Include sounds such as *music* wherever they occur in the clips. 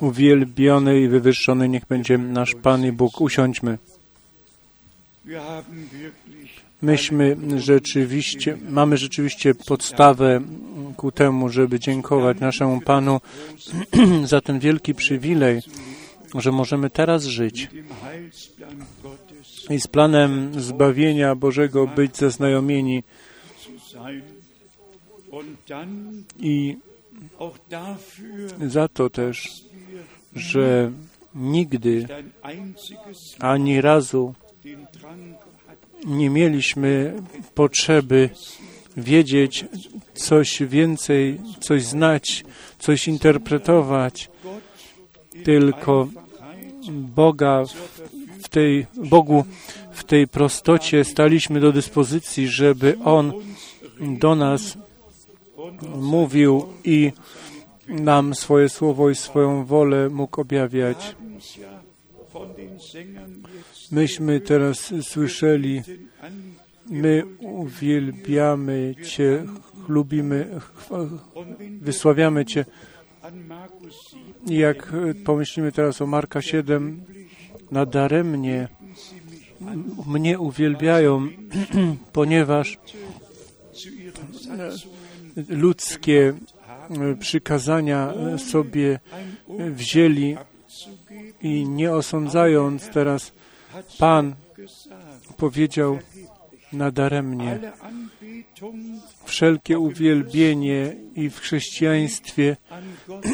Uwielbiony i wywyższony niech będzie nasz Pan i Bóg. Usiądźmy. Myśmy rzeczywiście, mamy rzeczywiście podstawę ku temu, żeby dziękować naszemu Panu *clears throat* za ten wielki przywilej, że możemy teraz żyć i z planem zbawienia Bożego być zaznajomieni i za to też, że nigdy ani razu nie mieliśmy potrzeby wiedzieć coś więcej, coś znać, coś interpretować, tylko Boga w tej, Bogu w tej prostocie staliśmy do dyspozycji, żeby On do nas mówił i nam swoje słowo i swoją wolę mógł objawiać. Myśmy teraz słyszeli, my uwielbiamy Cię, lubimy, wysławiamy Cię. Jak pomyślimy teraz o Marka 7, nadaremnie mnie uwielbiają, *clears throat* ponieważ ludzkie przykazania sobie wzięli i nie osądzając teraz Pan powiedział nadaremnie wszelkie uwielbienie i w chrześcijaństwie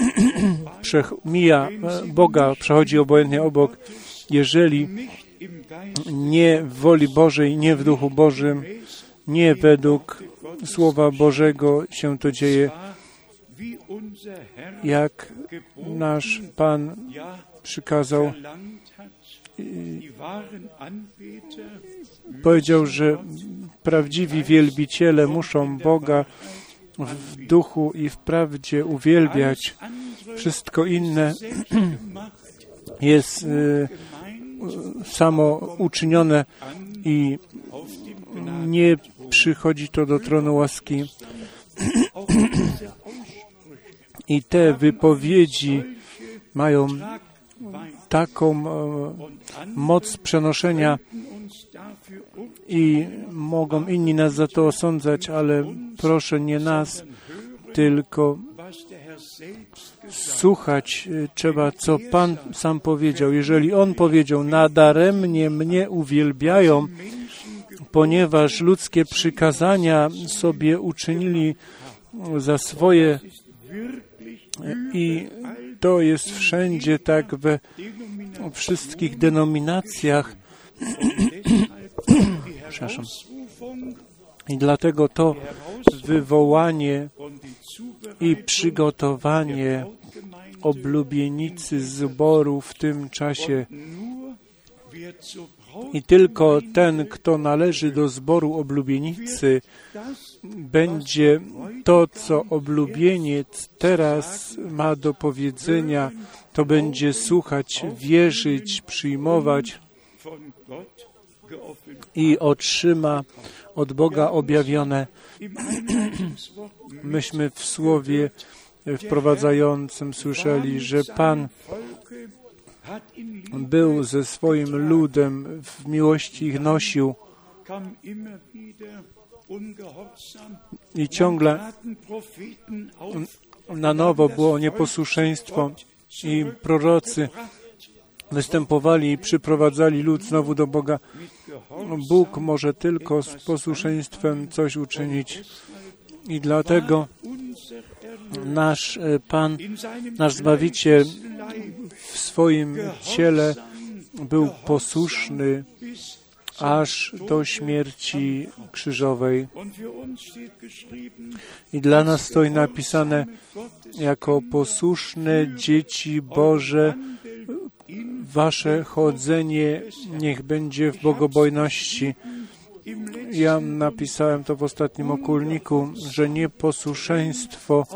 *clears throat* mija Boga, przechodzi obojętnie obok, jeżeli nie w woli Bożej, nie w duchu Bożym, nie według Słowa Bożego się to dzieje, jak nasz Pan przykazał. Powiedział, że prawdziwi wielbiciele muszą Boga w duchu i w prawdzie uwielbiać. Wszystko inne *clears throat* jest samo uczynione i nie przychodzi to do tronu łaski. I te wypowiedzi mają taką moc przenoszenia i mogą inni nas za to osądzać, ale proszę nie nas, tylko słuchać trzeba, co Pan sam powiedział. Jeżeli On powiedział, nadaremnie mnie uwielbiają, ponieważ ludzkie przykazania sobie uczynili za swoje i to jest wszędzie tak we wszystkich denominacjach. *clears throat* Przepraszam. I dlatego to wywołanie i przygotowanie oblubienicy zboru w tym czasie i tylko ten, kto należy do zboru oblubienicy, będzie to, co oblubieniec teraz ma do powiedzenia, to będzie słuchać, wierzyć, przyjmować i otrzyma od Boga objawione. *clears throat* Myśmy w słowie wprowadzającym słyszeli, że Pan był ze swoim ludem, w miłości ich nosił. I ciągle na nowo było nieposłuszeństwo. I prorocy występowali i przyprowadzali lud znowu do Boga. Bóg może tylko z posłuszeństwem coś uczynić i dlatego nasz Pan, nasz Zbawiciel w swoim ciele był posłuszny aż do śmierci krzyżowej. I dla nas stoi napisane jako posłuszne dzieci Boże, wasze chodzenie niech będzie w bogobojności. Ja napisałem to w ostatnim okulniku, że nieposłuszeństwo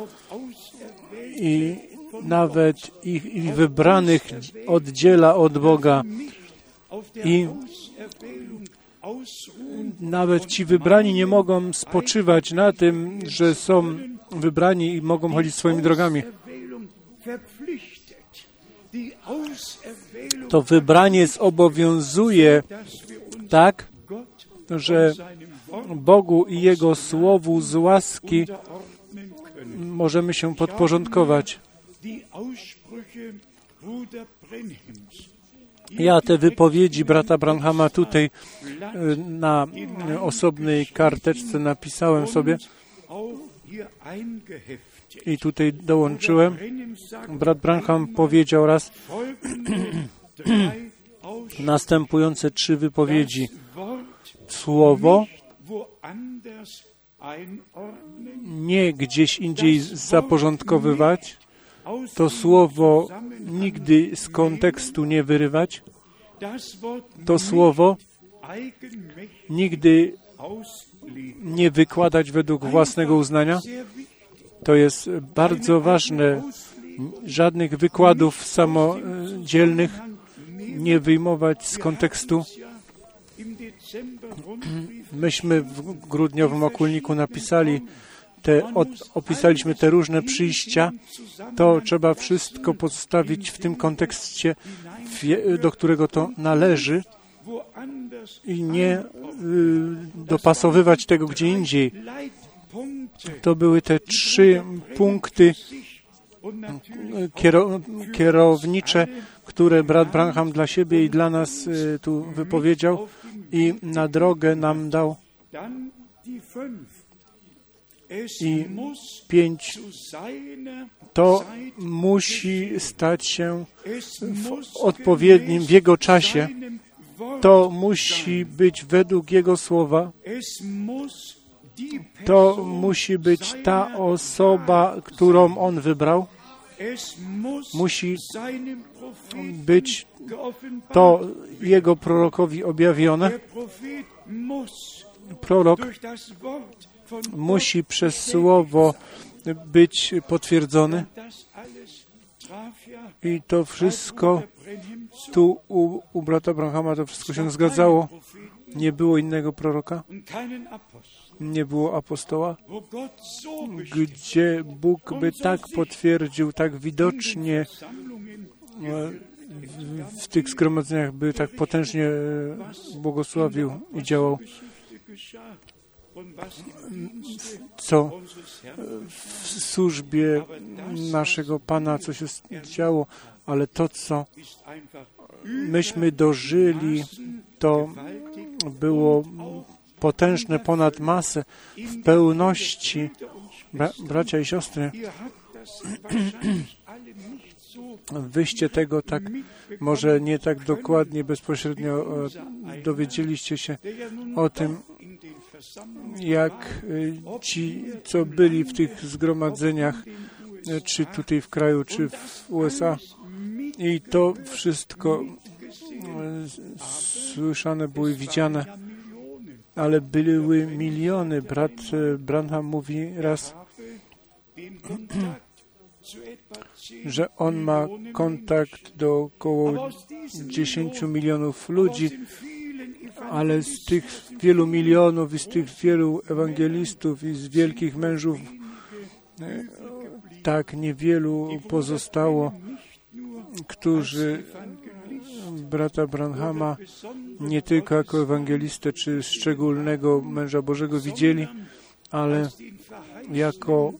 i nawet ich, ich wybranych oddziela od Boga. I nawet ci wybrani nie mogą spoczywać na tym, że są wybrani i mogą chodzić swoimi drogami. to wybranie zobowiązuje tak, że Bogu i Jego Słowu z łaski możemy się podporządkować. Ja te wypowiedzi brata Branhama tutaj e, na osobnej karteczce napisałem sobie i tutaj dołączyłem. Brat Branham powiedział raz *clears throat* następujące trzy wypowiedzi. Słowo nie gdzieś indziej zaporządkowywać, to słowo nigdy z kontekstu nie wyrywać, to słowo nigdy nie wykładać według własnego uznania. To jest bardzo ważne. Żadnych wykładów samodzielnych nie wyjmować z kontekstu. Myśmy w grudniowym okulniku napisali, te, od, opisaliśmy te różne przyjścia, to trzeba wszystko postawić w tym kontekście, do którego to należy i nie y, dopasowywać tego gdzie indziej. To były te trzy punkty kierownicze, które brat Branham dla siebie i dla nas y, tu wypowiedział i na drogę nam dał. I pięć to musi stać się w odpowiednim, w Jego czasie. To musi być według Jego słowa. To musi być ta osoba, którą On wybrał. Musi być to Jego prorokowi objawione. Prorok musi przez słowo być potwierdzony. I to wszystko tu u, u brata Abrahama to wszystko się zgadzało. Nie było innego proroka, nie było apostoła, gdzie Bóg by tak potwierdził, tak widocznie e, w tych zgromadzeniach by tak potężnie e, błogosławił i działał? Co? W służbie naszego Pana, co się działo, ale to, co myśmy dożyli, to było potężne ponad masę w pełności. Bra bracia i siostry, *clears throat* wyście tego tak, może nie tak dokładnie, bezpośrednio dowiedzieliście się o tym, jak ci, co byli w tych zgromadzeniach, czy tutaj w kraju, czy w USA. I to wszystko słyszane były, widziane, ale były miliony. Brat Branham mówi raz, *clears throat* że on ma kontakt do około 10 milionów ludzi, ale z tych wielu milionów i z tych wielu ewangelistów i z wielkich mężów tak niewielu pozostało, którzy brata Branhama nie tylko jako ewangelistę czy szczególnego męża Bożego widzieli, ale jako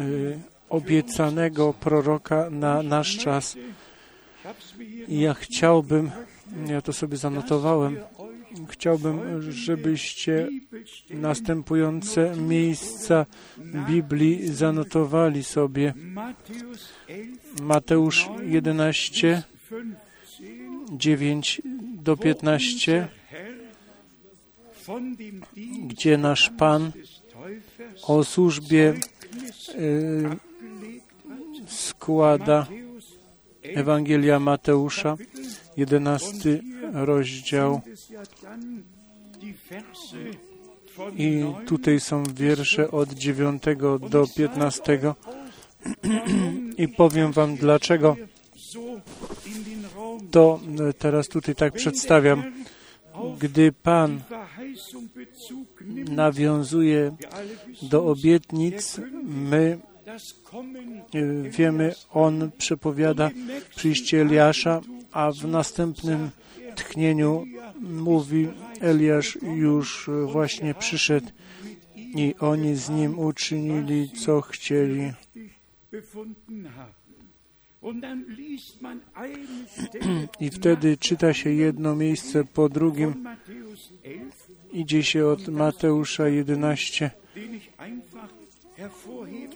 y, obiecanego proroka na nasz czas. Ja chciałbym, ja to sobie zanotowałem, chciałbym, żebyście następujące miejsca Biblii zanotowali sobie. Mateusz 11, 9 do 15, gdzie nasz Pan o służbie y, składa Ewangelia Mateusza, 11 rozdział. I tutaj są wiersze od 9 do 15. *clears throat* I powiem Wam, dlaczego to teraz tutaj tak przedstawiam. Gdy Pan nawiązuje do obietnic, my Y, Wiemy, on przepowiada przyjście Eliasza, a w następnym tchnieniu mówi, Eliasz już y, właśnie przyszedł i oni z nim uczynili, co chcieli. *clears throat* I wtedy czyta się jedno miejsce po drugim. Idzie się od Mateusza 11.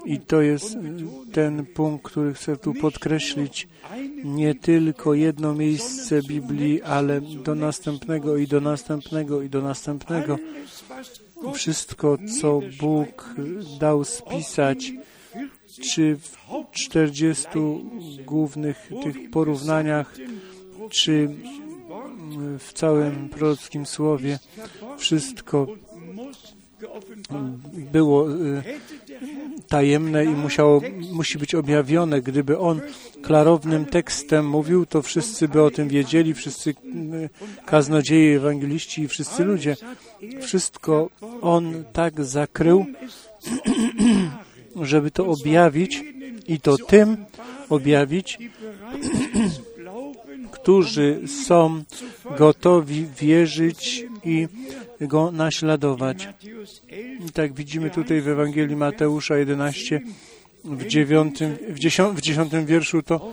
I to jest ten punkt, który chcę tu podkreślić. Nie tylko jedno miejsce Biblii, ale do następnego i do następnego i do następnego. Wszystko, co Bóg dał spisać, czy w 40 głównych tych porównaniach, czy w całym prorockim słowie, wszystko było y, tajemne i musiało, musi być objawione. Gdyby on klarownym tekstem mówił, to wszyscy by o tym wiedzieli, wszyscy y, kaznodzieje, ewangeliści i wszyscy ludzie. Wszystko on tak zakrył, *clears throat* żeby to objawić i to tym objawić, *clears throat* którzy są gotowi wierzyć i go naśladować. I tak widzimy tutaj w Ewangelii Mateusza 11, w dziewiątym, w, dziesią, w dziesiątym wierszu to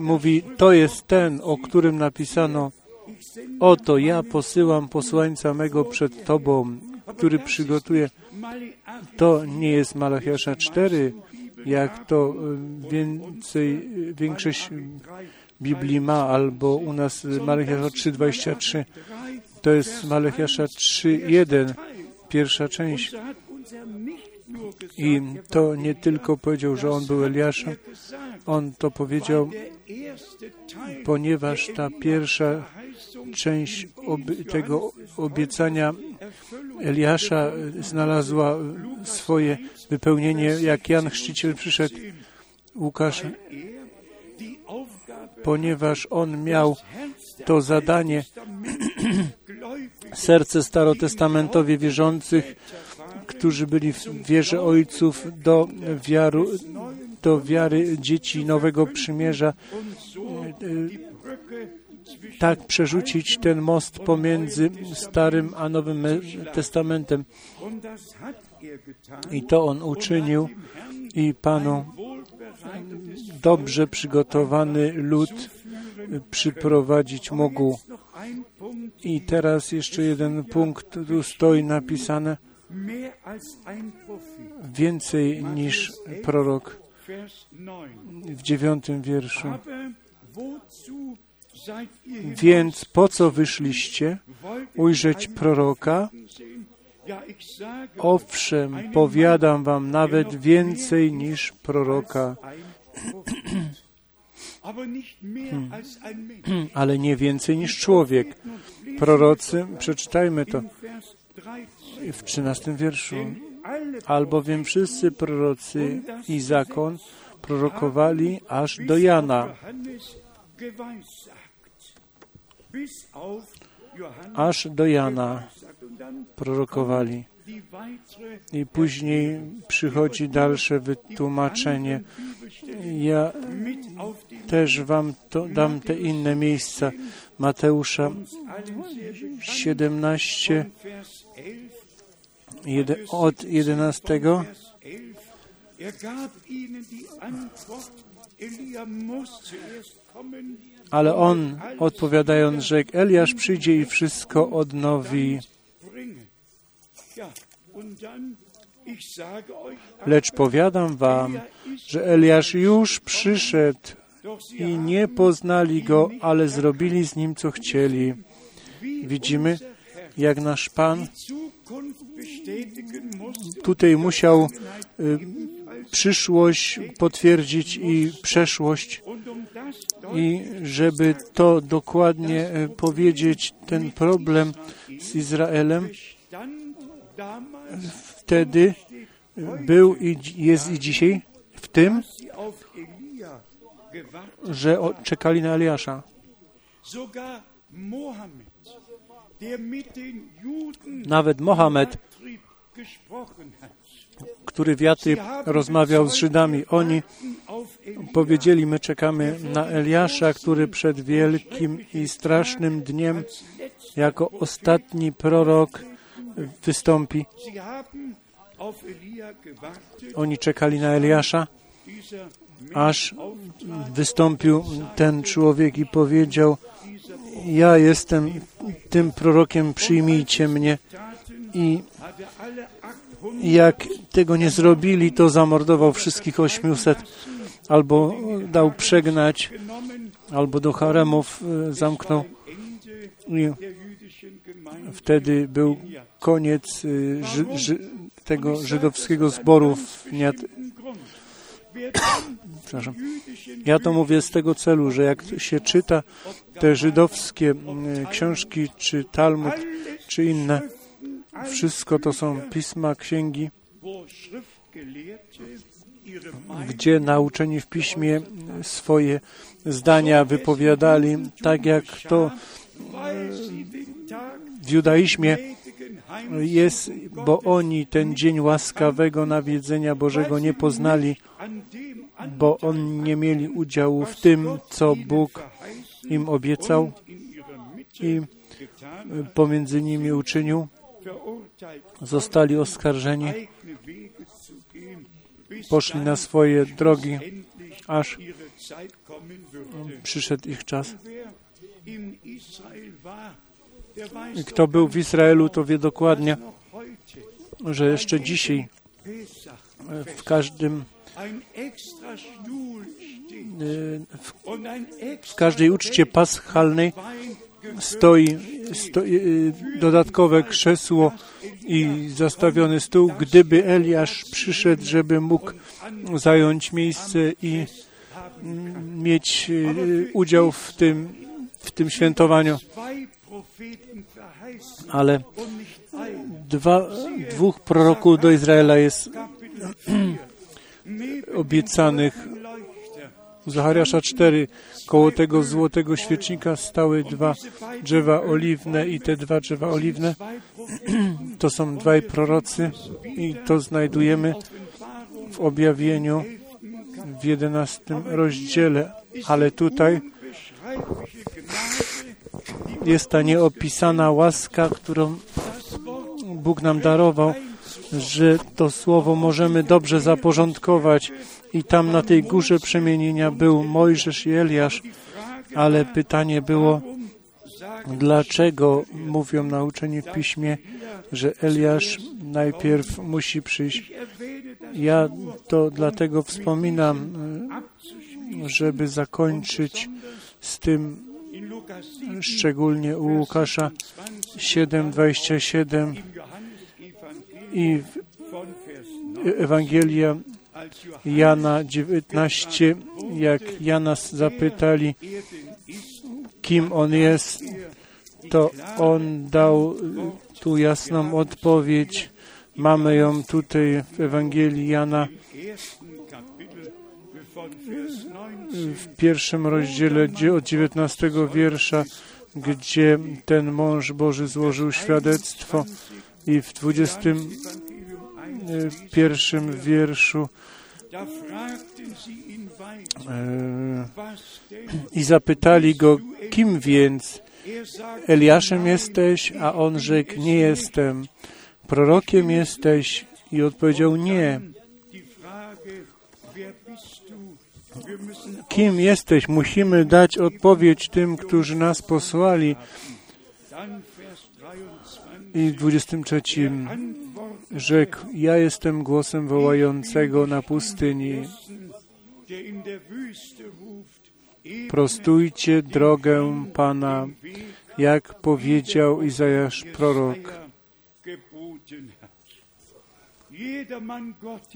mówi, to jest ten, o którym napisano, oto ja posyłam posłańca mego przed Tobą, który przygotuje. To nie jest Malachiasza 4, jak to więcej, większość Biblii ma, albo u nas Malachiasza 3,23. To jest Malachiasza 3,1, pierwsza część. I to nie tylko powiedział, że on był Eliaszem, on to powiedział, ponieważ ta pierwsza część oby, tego obiecania Eliasza znalazła swoje wypełnienie, jak Jan Chrzciciel przyszedł. Łukasz, ponieważ on miał to zadanie, *clears throat* serce starotestamentowie wierzących, którzy byli w wierze ojców do, wiaru, do wiary dzieci Nowego Przymierza, tak przerzucić ten most pomiędzy Starym a Nowym Testamentem. I to on uczynił i Panu dobrze przygotowany lud przyprowadzić mógł. I teraz jeszcze jeden punkt, tu stoi napisane więcej niż prorok w dziewiątym wierszu. Więc po co wyszliście ujrzeć proroka? Owszem, powiadam wam nawet więcej niż proroka. Hmm. Ale nie więcej niż człowiek. Prorocy, przeczytajmy to w trzynastym wierszu. Albowiem wszyscy prorocy i zakon prorokowali aż do Jana. Aż do Jana prorokowali. I później przychodzi dalsze wytłumaczenie. Ja też Wam to, dam te inne miejsca. Mateusza 17 jed, od 11 ale on, odpowiadając, rzekł, Eliasz przyjdzie i wszystko odnowi. Lecz powiadam wam, że Eliasz już przyszedł i nie poznali go, ale zrobili z nim, co chcieli. Widzimy, jak nasz Pan tutaj musiał y, przyszłość potwierdzić i przeszłość i żeby to dokładnie y, powiedzieć, ten problem z Izraelem wtedy był i jest i dzisiaj w tym, że czekali na Eliasza. Nawet Mohamed, który wiaty rozmawiał z Żydami. Oni powiedzieli, my czekamy na Eliasza, który przed wielkim i strasznym dniem jako ostatni prorok wystąpi. Oni czekali na Eliasza, aż wystąpił ten człowiek i powiedział, ja jestem tym prorokiem, przyjmijcie mnie. I jak tego nie zrobili, to zamordował wszystkich 800, albo dał przegnać, albo do haremów e, zamknął. I wtedy był koniec e, ży, ży, tego żydowskiego zboru w *coughs* Przepraszam. Ja to mówię z tego celu, że jak się czyta te żydowskie książki, czy Talmud, czy inne, wszystko to są pisma, księgi, gdzie nauczeni w piśmie swoje zdania wypowiadali, tak jak to w judaizmie jest, bo oni ten dzień łaskawego nawiedzenia Bożego nie poznali, bo oni nie mieli udziału w tym, co Bóg im obiecał i pomiędzy nimi uczynił. Zostali oskarżeni, poszli na swoje drogi, aż przyszedł ich czas. Kto był w Izraelu, to wie dokładnie, że jeszcze dzisiaj w każdym w każdej uczcie paschalnej stoi, stoi y, dodatkowe krzesło i zastawiony stół, gdyby Eliasz przyszedł, żeby mógł zająć miejsce i mm, mieć y, udział w tym, w tym świętowaniu. Ale dwa, dwóch proroków do Izraela jest *clears throat* obiecanych. Zachariasza 4. Koło tego złotego świecznika stały dwa drzewa oliwne i te dwa drzewa oliwne *clears throat* to są dwaj prorocy i to znajdujemy w objawieniu w jedenastym rozdziale. Ale tutaj jest ta nieopisana łaska, którą Bóg nam darował, że to słowo możemy dobrze zaporządkować. I tam na tej górze przemienienia był Mojżesz i Eliasz, ale pytanie było, dlaczego mówią nauczeni w piśmie, że Eliasz najpierw musi przyjść. Ja to dlatego wspominam, żeby zakończyć z tym szczególnie u Łukasza 7:27 i Ewangelia Jana 19, jak Jana zapytali, kim on jest, to on dał tu jasną odpowiedź. Mamy ją tutaj w Ewangelii Jana w pierwszym rozdziale od 19 wiersza, gdzie ten mąż Boży złożył świadectwo i w 21 wierszu e, i zapytali go, kim więc? Eliaszem jesteś? A on rzekł, nie jestem. Prorokiem jesteś? I odpowiedział, nie. Kim jesteś? Musimy dać odpowiedź tym, którzy nas posłali. I w 23 rzekł, ja jestem głosem wołającego na pustyni. Prostujcie drogę Pana, jak powiedział Izajasz prorok.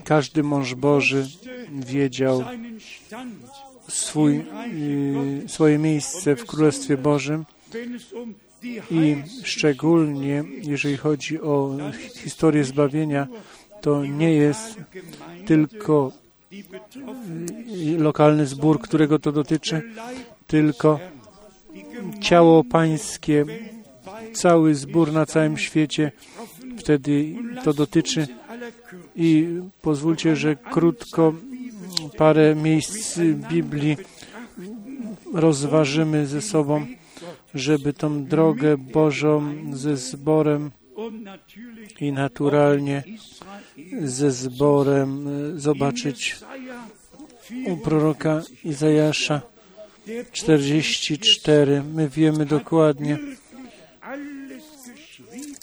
Każdy mąż Boży wiedział swój, y, swoje miejsce w Królestwie Bożym i szczególnie, jeżeli chodzi o historię zbawienia, to nie jest tylko y, lokalny zbór, którego to dotyczy, tylko ciało pańskie, cały zbór na całym świecie, wtedy to dotyczy. I pozwólcie, że krótko parę miejsc Biblii rozważymy ze sobą, żeby tą drogę Bożą ze zborem i naturalnie ze zborem e, zobaczyć u proroka Izajasza 44. My wiemy dokładnie,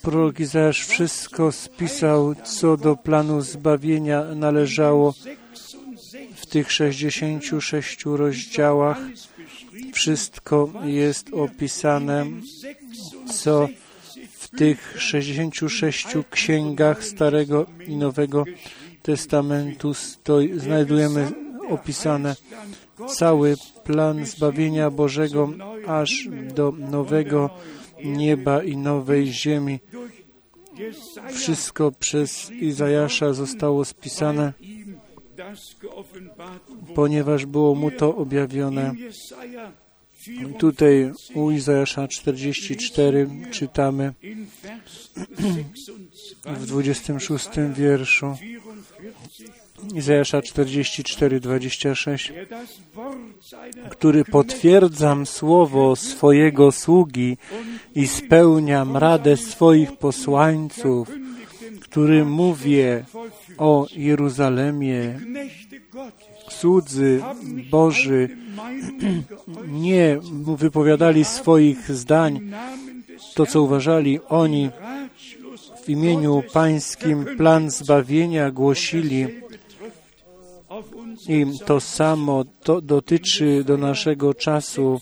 prorok Izajasz wszystko spisał, co do planu zbawienia należało w tych 66 rozdziałach. Wszystko jest opisane, co w tych 66 księgach Starego i Nowego Testamentu stoi, znajdujemy opisane cały plan zbawienia Bożego aż do nowego nieba i nowej ziemi. Wszystko przez Izajasza zostało spisane, ponieważ było mu to objawione. Tutaj u Izajasza 44 czytamy w 26 wierszu Izajasza 44, 26, który potwierdzam słowo swojego sługi i spełniam radę swoich posłańców, który mówię o Jeruzalemie. Słudzy Boży *clears throat* nie wypowiadali swoich zdań, to co uważali oni w imieniu Pańskim plan zbawienia głosili i to samo to dotyczy do naszego czasu.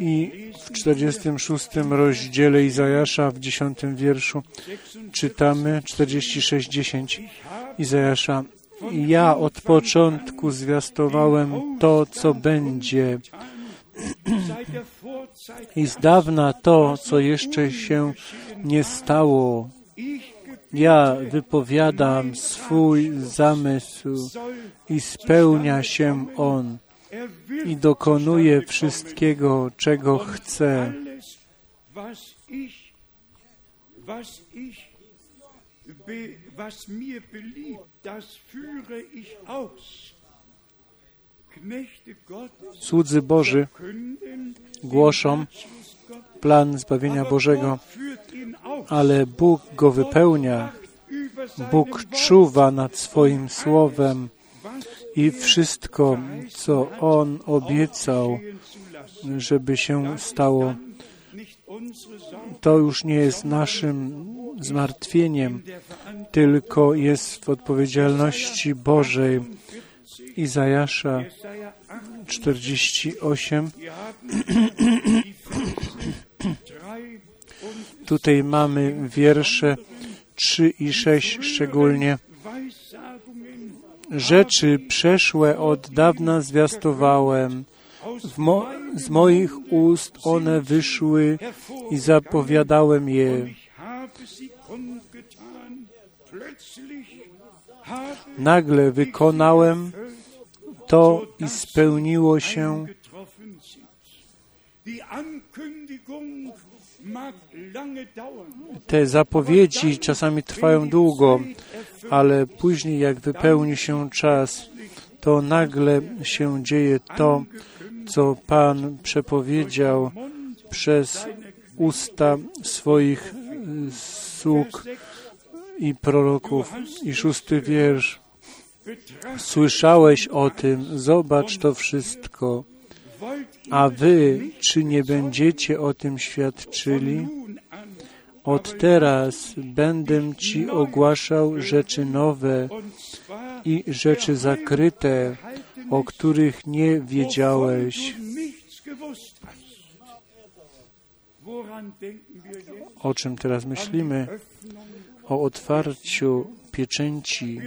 I w 46 rozdziale Izajasza w 10 wierszu czytamy 46:10 Izajasza. Ja od początku zwiastowałem to, co będzie. I z dawna to, co jeszcze się nie stało. Ja wypowiadam swój zamysł i spełnia się on i dokonuje wszystkiego, czego chce. Was mir beliebt, das führe ich aus. Słudzy Boży głoszą plan zbawienia Bożego, ale Bóg go wypełnia. Bóg czuwa nad swoim słowem i wszystko, co On obiecał, żeby się stało, to już nie jest naszym zmartwieniem, tylko jest w odpowiedzialności Bożej. Izajasza 48. Tutaj mamy wiersze 3 i 6 szczególnie. Rzeczy przeszłe od dawna zwiastowałem. Mo z moich ust one wyszły i zapowiadałem je. Nagle wykonałem to i spełniło się. Te zapowiedzi czasami trwają długo, ale później, jak wypełni się czas, to nagle się dzieje to, co Pan przepowiedział przez usta swoich sług i proroków. I szósty wiersz. Słyszałeś o tym, zobacz to wszystko. A wy, czy nie będziecie o tym świadczyli? Od teraz będę Ci ogłaszał rzeczy nowe i rzeczy zakryte, o których nie wiedziałeś. O czym teraz myślimy? O otwarciu pieczęci.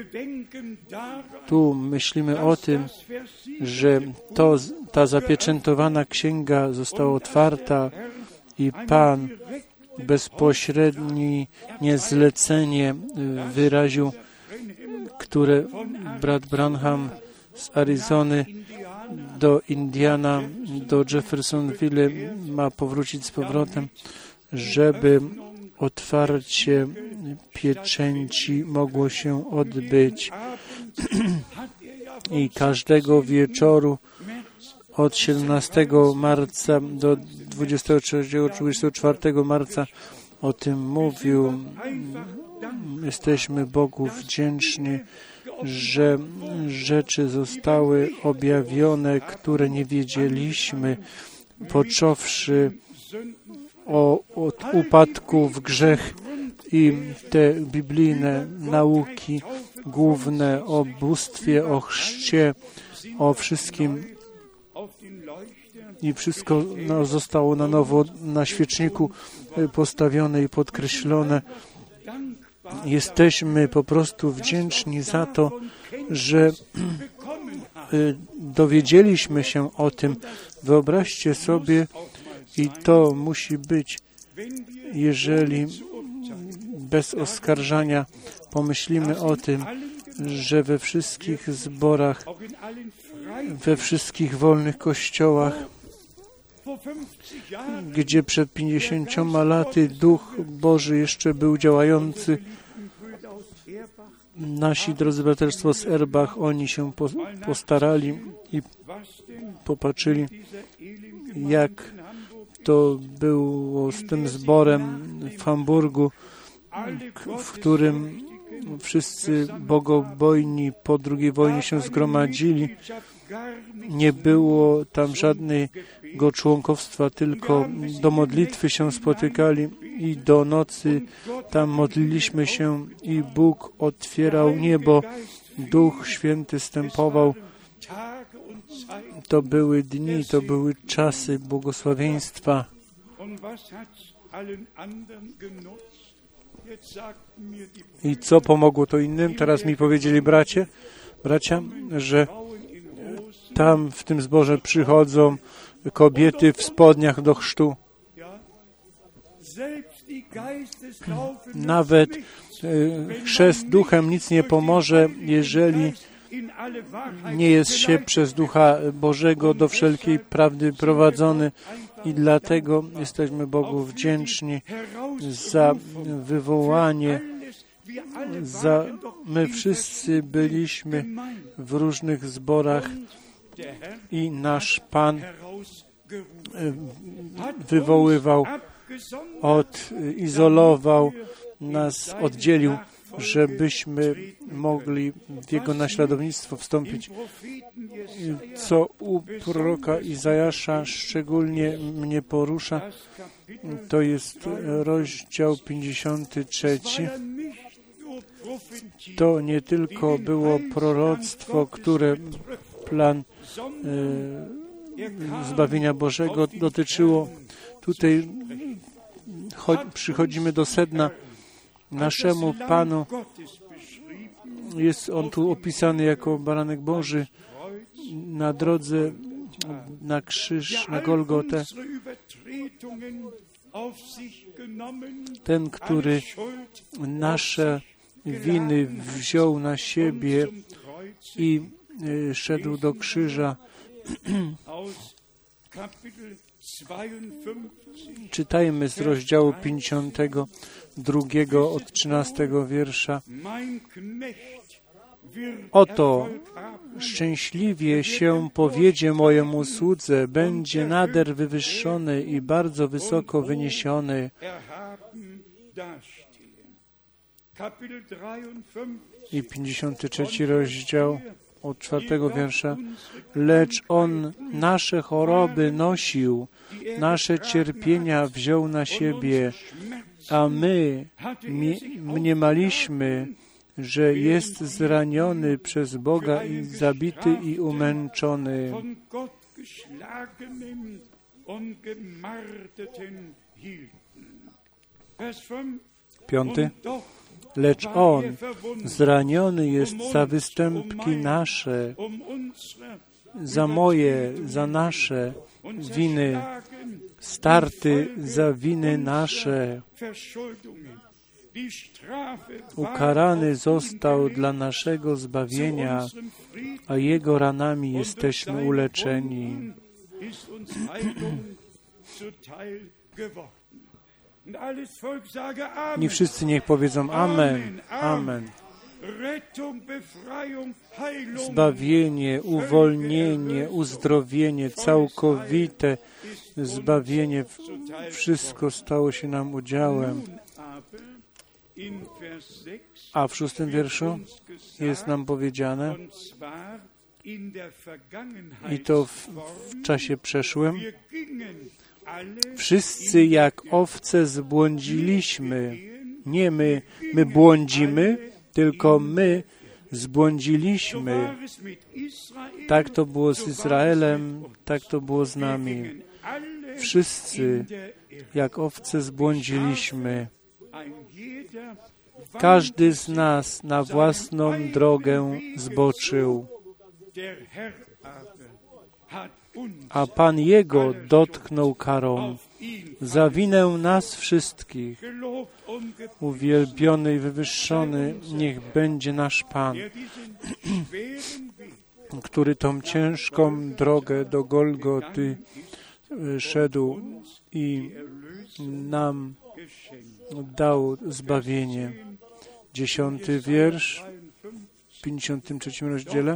Tu myślimy o tym, że to, ta zapieczętowana księga została otwarta i Pan bezpośrednie zlecenie wyraził, które brat Branham z Arizony do Indiana, do Jeffersonville ma powrócić z powrotem, żeby otwarcie pieczęci mogło się odbyć *clears throat* i każdego wieczoru od 17 marca do 23-24 marca o tym mówił. Jesteśmy Bogu wdzięczni, że rzeczy zostały objawione, które nie wiedzieliśmy, począwszy o, od upadku w grzech i te biblijne nauki główne o bóstwie, o chrzcie, o wszystkim i wszystko no, zostało na nowo na świeczniku postawione i podkreślone. Jesteśmy po prostu wdzięczni za to, że dowiedzieliśmy się o tym. Wyobraźcie sobie, i to musi być, jeżeli bez oskarżania pomyślimy o tym, że we wszystkich zborach, we wszystkich wolnych kościołach, gdzie przed pięćdziesięcioma laty Duch Boży jeszcze był działający, nasi drodzy braterstwo z Erbach, oni się postarali i popatrzyli, jak to było z tym zborem w Hamburgu, w którym wszyscy bogobojni po II wojnie się zgromadzili. Nie było tam żadnego członkowstwa, tylko do modlitwy się spotykali i do nocy tam modliliśmy się i Bóg otwierał niebo. Duch Święty stępował. To były dni, to były czasy błogosławieństwa. I co pomogło to innym? Teraz mi powiedzieli bracie, bracia, że tam w tym zborze przychodzą kobiety w spodniach do chrztu. Nawet e, chrzest duchem nic nie pomoże, jeżeli nie jest się przez Ducha Bożego do wszelkiej prawdy prowadzony i dlatego jesteśmy Bogu wdzięczni za wywołanie. Za, my wszyscy byliśmy w różnych zborach i nasz Pan e, wywoływał, odizolował nas, oddzielił żebyśmy mogli w Jego naśladownictwo wstąpić. Co u proroka Izajasza szczególnie mnie porusza, to jest rozdział 53. To nie tylko było proroctwo, które plan e, zbawienia Bożego dotyczyło. Tutaj przychodzimy do sedna naszemu Panu. Jest On tu opisany jako baranek Boży na drodze na krzyż, na Golgotę. Ten, który nasze winy wziął na siebie i e, szedł do krzyża. Czytajmy z rozdziału 52 od 13 wiersza. Oto szczęśliwie się powiedzie mojemu słudze, będzie nader wywyższony i bardzo wysoko wyniesiony. I 53 rozdział od czwartego wiersza. Lecz On nasze choroby nosił, nasze cierpienia wziął na siebie, a my mniemaliśmy, że jest zraniony przez Boga i zabity i umęczony. Piąty. Lecz On zraniony jest za występki nasze, za moje, za nasze winy, starty za winy nasze. Ukarany został dla naszego zbawienia, a Jego ranami jesteśmy uleczeni. *clears throat* Niech wszyscy niech powiedzą Amen, Amen. Zbawienie, uwolnienie, uzdrowienie, całkowite zbawienie, wszystko stało się nam udziałem. Aber in Vers 6 A w szóstym wierszu jest nam powiedziane, i to w, w czasie przeszłym, wszyscy jak owce zbłądziliśmy. Nie my, my błądzimy, tylko my zbłądziliśmy. Tak to było z Izraelem, tak to było z nami. Wszyscy jak owce zbłądziliśmy. Każdy z nas na własną drogę zboczył, a Pan Jego dotknął karą za winę nas wszystkich. Uwielbiony i wywyższony niech będzie nasz Pan, który tą ciężką drogę do Golgoty y, szedł i nam dał zbawienie. Dziesiąty wiersz w 53 rozdziale.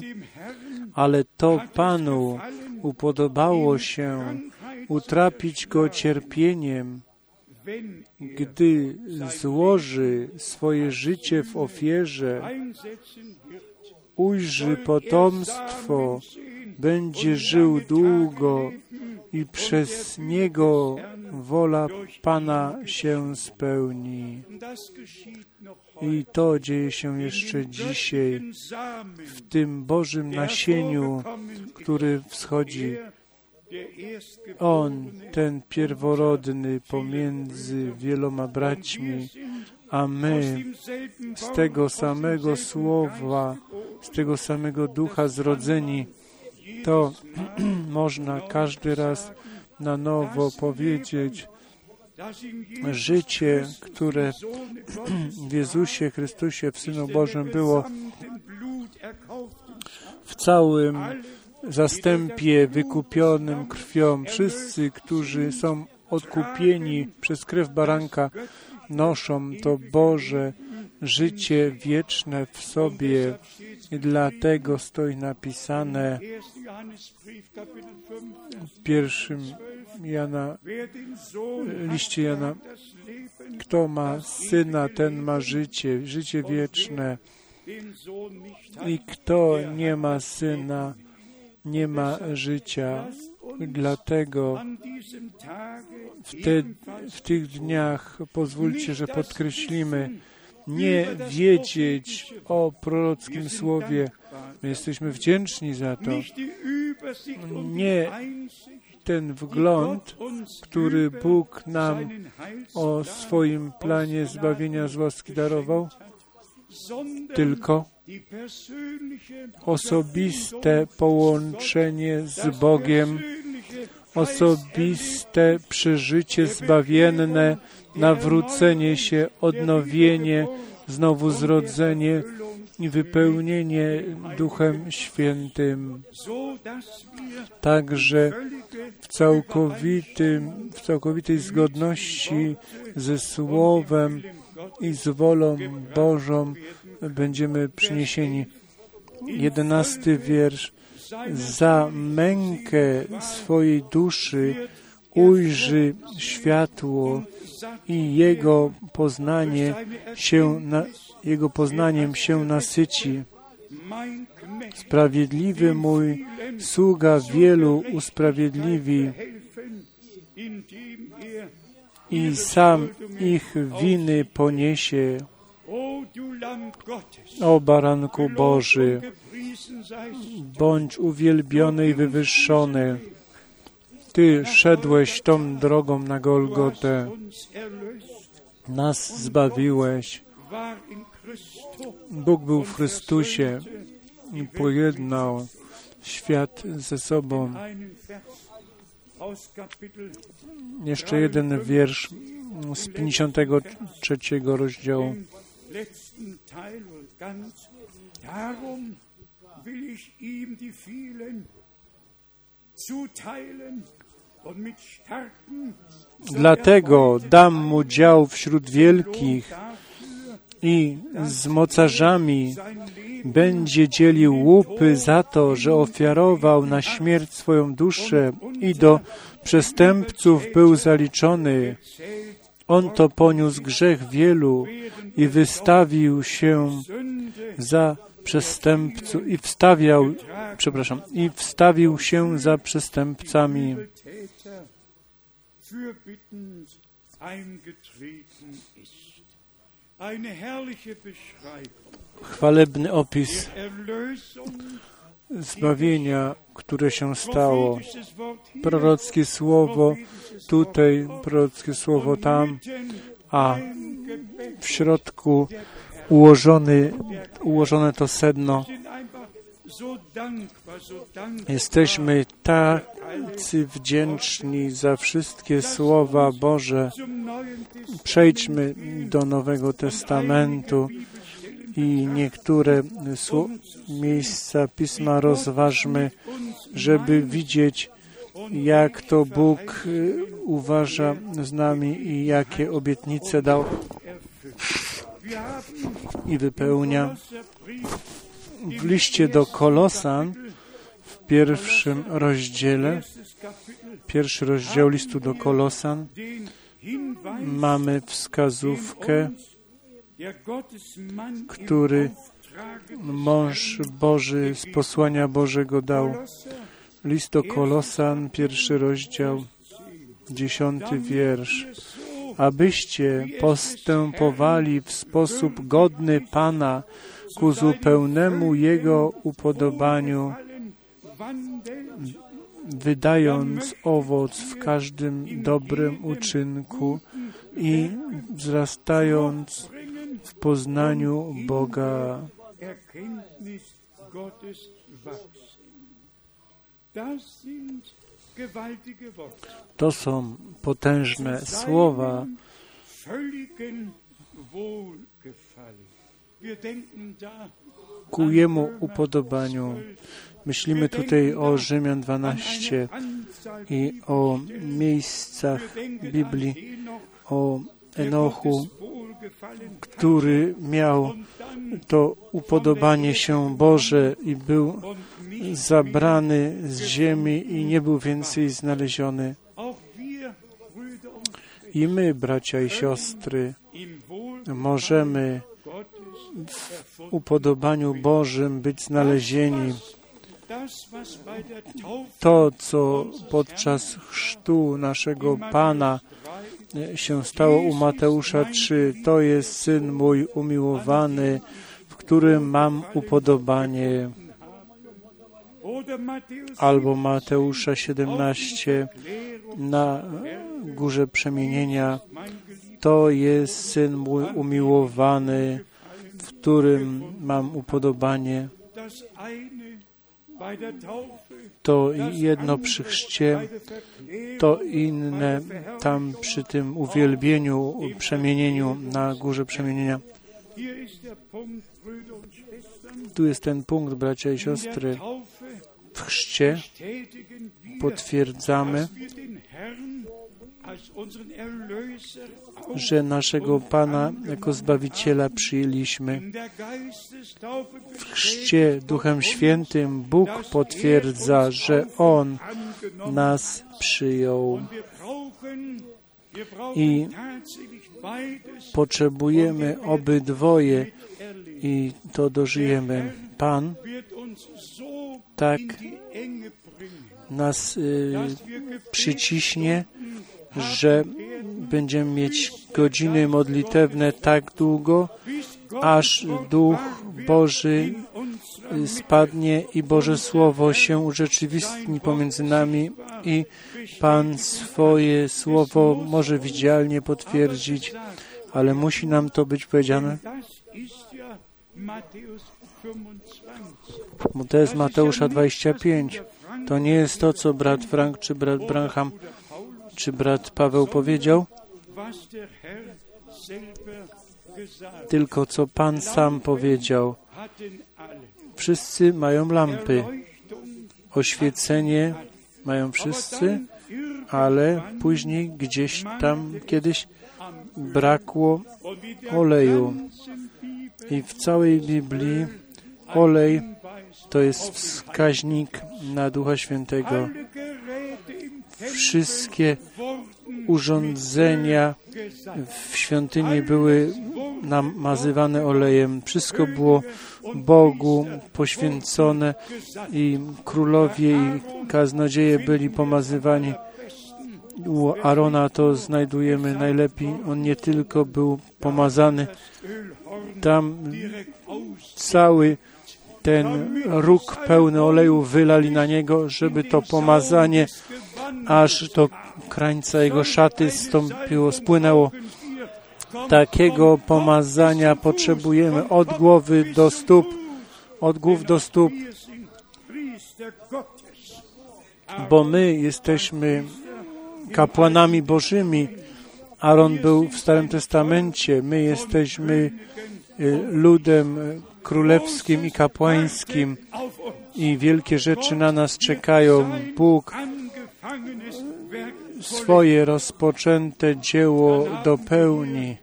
Ale to Panu upodobało się utrapić go cierpieniem, er gdy złoży swoje życie w ofierze, ujrzy potomstwo, będzie żył długo i przez niego wola Pana się spełni. I to dzieje się jeszcze dzisiaj w tym Bożym nasieniu, który wschodzi. On, ten pierworodny pomiędzy wieloma braćmi, a my z tego samego słowa, z tego samego ducha zrodzeni, to *clears throat* można każdy raz na nowo powiedzieć, życie, które *clears throat* w Jezusie Chrystusie, w Synu Bożym było w całym zastępie wykupionym krwią. Wszyscy, którzy są odkupieni przez krew baranka, noszą to Boże życie wieczne w sobie. I dlatego stoi napisane w pierwszym Jana, liście Jana, kto ma syna, ten ma życie, życie wieczne. I kto nie ma syna, nie ma życia. Dlatego w, te, w tych dniach pozwólcie, że podkreślimy, nie wiedzieć o prorockim słowie. My jesteśmy wdzięczni za to. Nie ten wgląd, który Bóg nam o swoim planie zbawienia z łaski darował, tylko osobiste połączenie z Bogiem, osobiste przeżycie zbawienne, nawrócenie się, odnowienie, znowu zrodzenie i wypełnienie Duchem Świętym. Także w, całkowitym, w całkowitej zgodności ze Słowem i z wolą Bożą będziemy przyniesieni. Jedenasty wiersz. Za mękę swojej duszy ujrzy światło i jego poznanie się na, jego poznaniem się nasyci. Sprawiedliwy mój sługa wielu usprawiedliwi i sam ich winy poniesie. O baranku Boży, bądź uwielbiony i wywyższony. Ty szedłeś tą drogą na Golgotę. Nas zbawiłeś. Bóg był w Chrystusie i pojednał świat ze sobą. Jeszcze jeden wiersz z 53 rozdziału. Dlatego dam mu dział wśród wielkich i z mocarzami będzie dzielił łupy za to, że ofiarował na śmierć swoją duszę i do przestępców był zaliczony. On to poniósł grzech wielu i wystawił się za przestępców i wstawiał, przepraszam, i wstawił się za przestępcami. Chwalebny opis zbawienia, które się stało. Prorockie słowo tutaj, prorockie słowo tam, a w środku ułożony, ułożone to sedno. Jesteśmy tacy wdzięczni za wszystkie słowa Boże. Przejdźmy do Nowego Testamentu i niektóre miejsca Pisma rozważmy, żeby widzieć, jak to Bóg y, uważa z nami i jakie obietnice dał i wypełnia. W liście do Kolosan w pierwszym rozdziale, pierwszy rozdział listu do Kolosan, mamy wskazówkę, który mąż Boży z posłania Bożego dał. List do Kolosan, pierwszy rozdział, dziesiąty wiersz. Abyście postępowali w sposób godny Pana ku zupełnemu Jego upodobaniu, wydając owoc w każdym dobrym uczynku i wzrastając w poznaniu Boga. To są potężne słowa. ku Jemu upodobaniu. Myślimy tutaj o Rzymian 12 i o miejscach Biblii, o Enochu, który miał to upodobanie się Boże i był zabrany z ziemi i nie był więcej znaleziony. I my, bracia i siostry, możemy w upodobaniu Bożym być znalezieni. To, co podczas chrztu naszego Pana się stało u Mateusza 3, to jest Syn mój umiłowany, w którym mam upodobanie. Albo Mateusza 17 na górze przemienienia. To jest Syn mój umiłowany, w którym mam upodobanie. To jedno przy chrzcie, to inne tam przy tym uwielbieniu, przemienieniu na górze przemienienia. Tu jest ten punkt, bracia i siostry. W chrzcie potwierdzamy, że naszego Pana jako Zbawiciela przyjęliśmy. W chrzcie Duchem Świętym Bóg potwierdza, że On nas przyjął. I potrzebujemy obydwoje i to dożyjemy. Pan tak nas y, przyciśnie, że będziemy mieć godziny modlitewne tak długo, aż Duch Boży spadnie i Boże Słowo się urzeczywistni pomiędzy nami i Pan swoje Słowo może widzialnie potwierdzić, ale musi nam to być powiedziane. To jest Mateusza 25. To nie jest to, co brat Frank, czy brat Branham, czy brat Paweł powiedział, tylko co Pan sam powiedział. Wszyscy mają lampy. Oświecenie mają wszyscy, ale później gdzieś tam kiedyś brakło oleju. I w całej Biblii olej to jest wskaźnik na Ducha Świętego. Wszystkie urządzenia w świątyni były namazywane olejem. Wszystko było Bogu poświęcone i królowie i kaznodzieje byli pomazywani. U Arona to znajdujemy najlepiej. On nie tylko był pomazany, tam cały ten róg pełny oleju wylali na niego, żeby to pomazanie aż do krańca jego szaty stąpiło, spłynęło. Takiego pomazania potrzebujemy od głowy do stóp, od głów do stóp, bo my jesteśmy kapłanami Bożymi. Aaron był w Starym Testamencie, my jesteśmy y, ludem królewskim i kapłańskim i wielkie rzeczy na nas czekają. Bóg swoje rozpoczęte dzieło dopełni.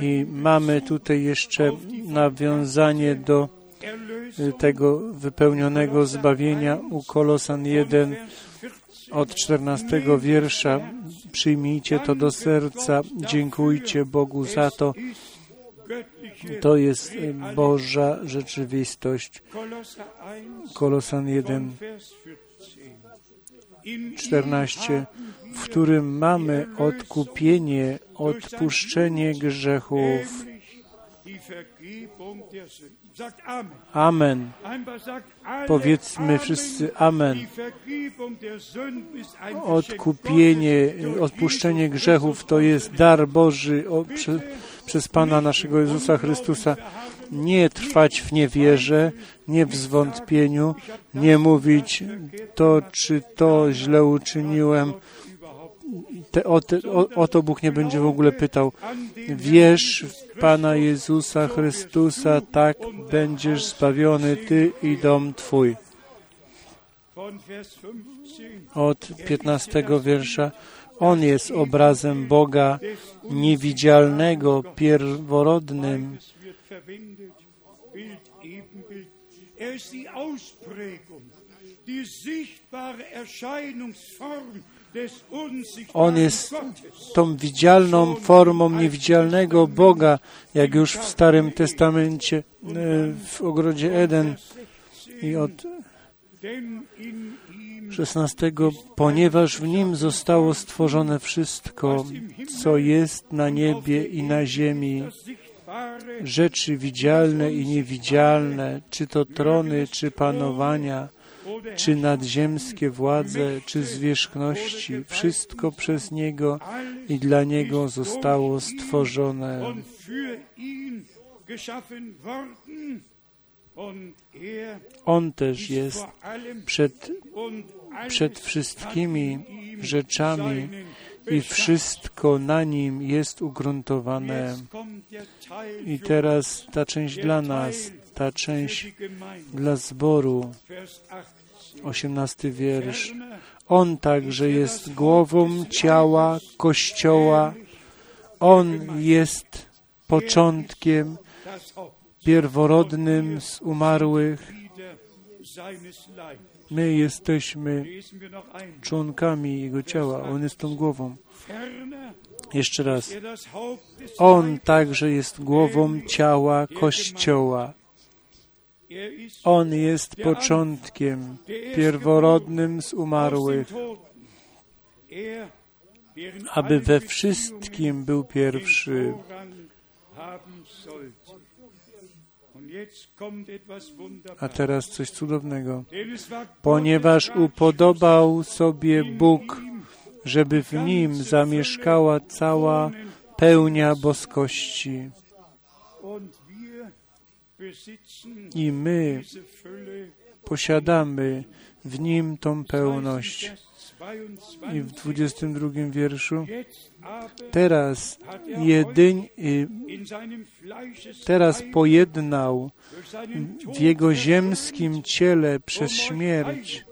I mamy tutaj jeszcze nawiązanie do tego wypełnionego zbawienia u Kolosan 1 od 14 wiersza. Przyjmijcie to do serca, dziękujcie Bogu za to. To jest Boża rzeczywistość. Kolosan 1, 14, w którym mamy odkupienie, odpuszczenie grzechów. Amen. Powiedzmy wszyscy Amen. Odkupienie, odpuszczenie grzechów to jest dar Boży o, prze, przez Pana naszego Jezusa Chrystusa. Nie trwać w niewierze, nie w zwątpieniu, nie mówić to czy to źle uczyniłem. Te, o, te, o, o to Bóg nie będzie w ogóle pytał. Wierz w Pana Jezusa Chrystusa, tak będziesz zbawiony Ty i dom Twój. Od 15 wiersza. On jest obrazem Boga niewidzialnego, pierworodnym. Er ist die Ausprägung, die sichtbare Erscheinungsform on jest tą widzialną formą niewidzialnego Boga, jak już w Starym Testamencie e, w ogrodzie Eden. I od 16, ponieważ w nim zostało stworzone wszystko, co jest na niebie i na ziemi, rzeczy widzialne i niewidzialne, czy to trony, czy panowania, czy nadziemskie władze, czy zwierzchności, wszystko przez Niego i dla Niego zostało stworzone. On też jest przed, przed wszystkimi rzeczami i wszystko na nim jest ugruntowane. I teraz ta część dla nas, ta część dla zboru. 18 wiersz. On także jest głową ciała Kościoła. On jest początkiem pierworodnym z umarłych. My jesteśmy członkami Jego ciała. On jest tą głową. Jeszcze raz. On także jest głową ciała Kościoła. On jest początkiem, pierworodnym z umarłych, aby we wszystkim był pierwszy. A teraz coś cudownego. Ponieważ upodobał sobie Bóg, żeby w nim zamieszkała cała pełnia boskości. I my posiadamy w nim tą pełność. I w 22 wierszu teraz jedyń, teraz pojednał w jego ziemskim ciele przez śmierć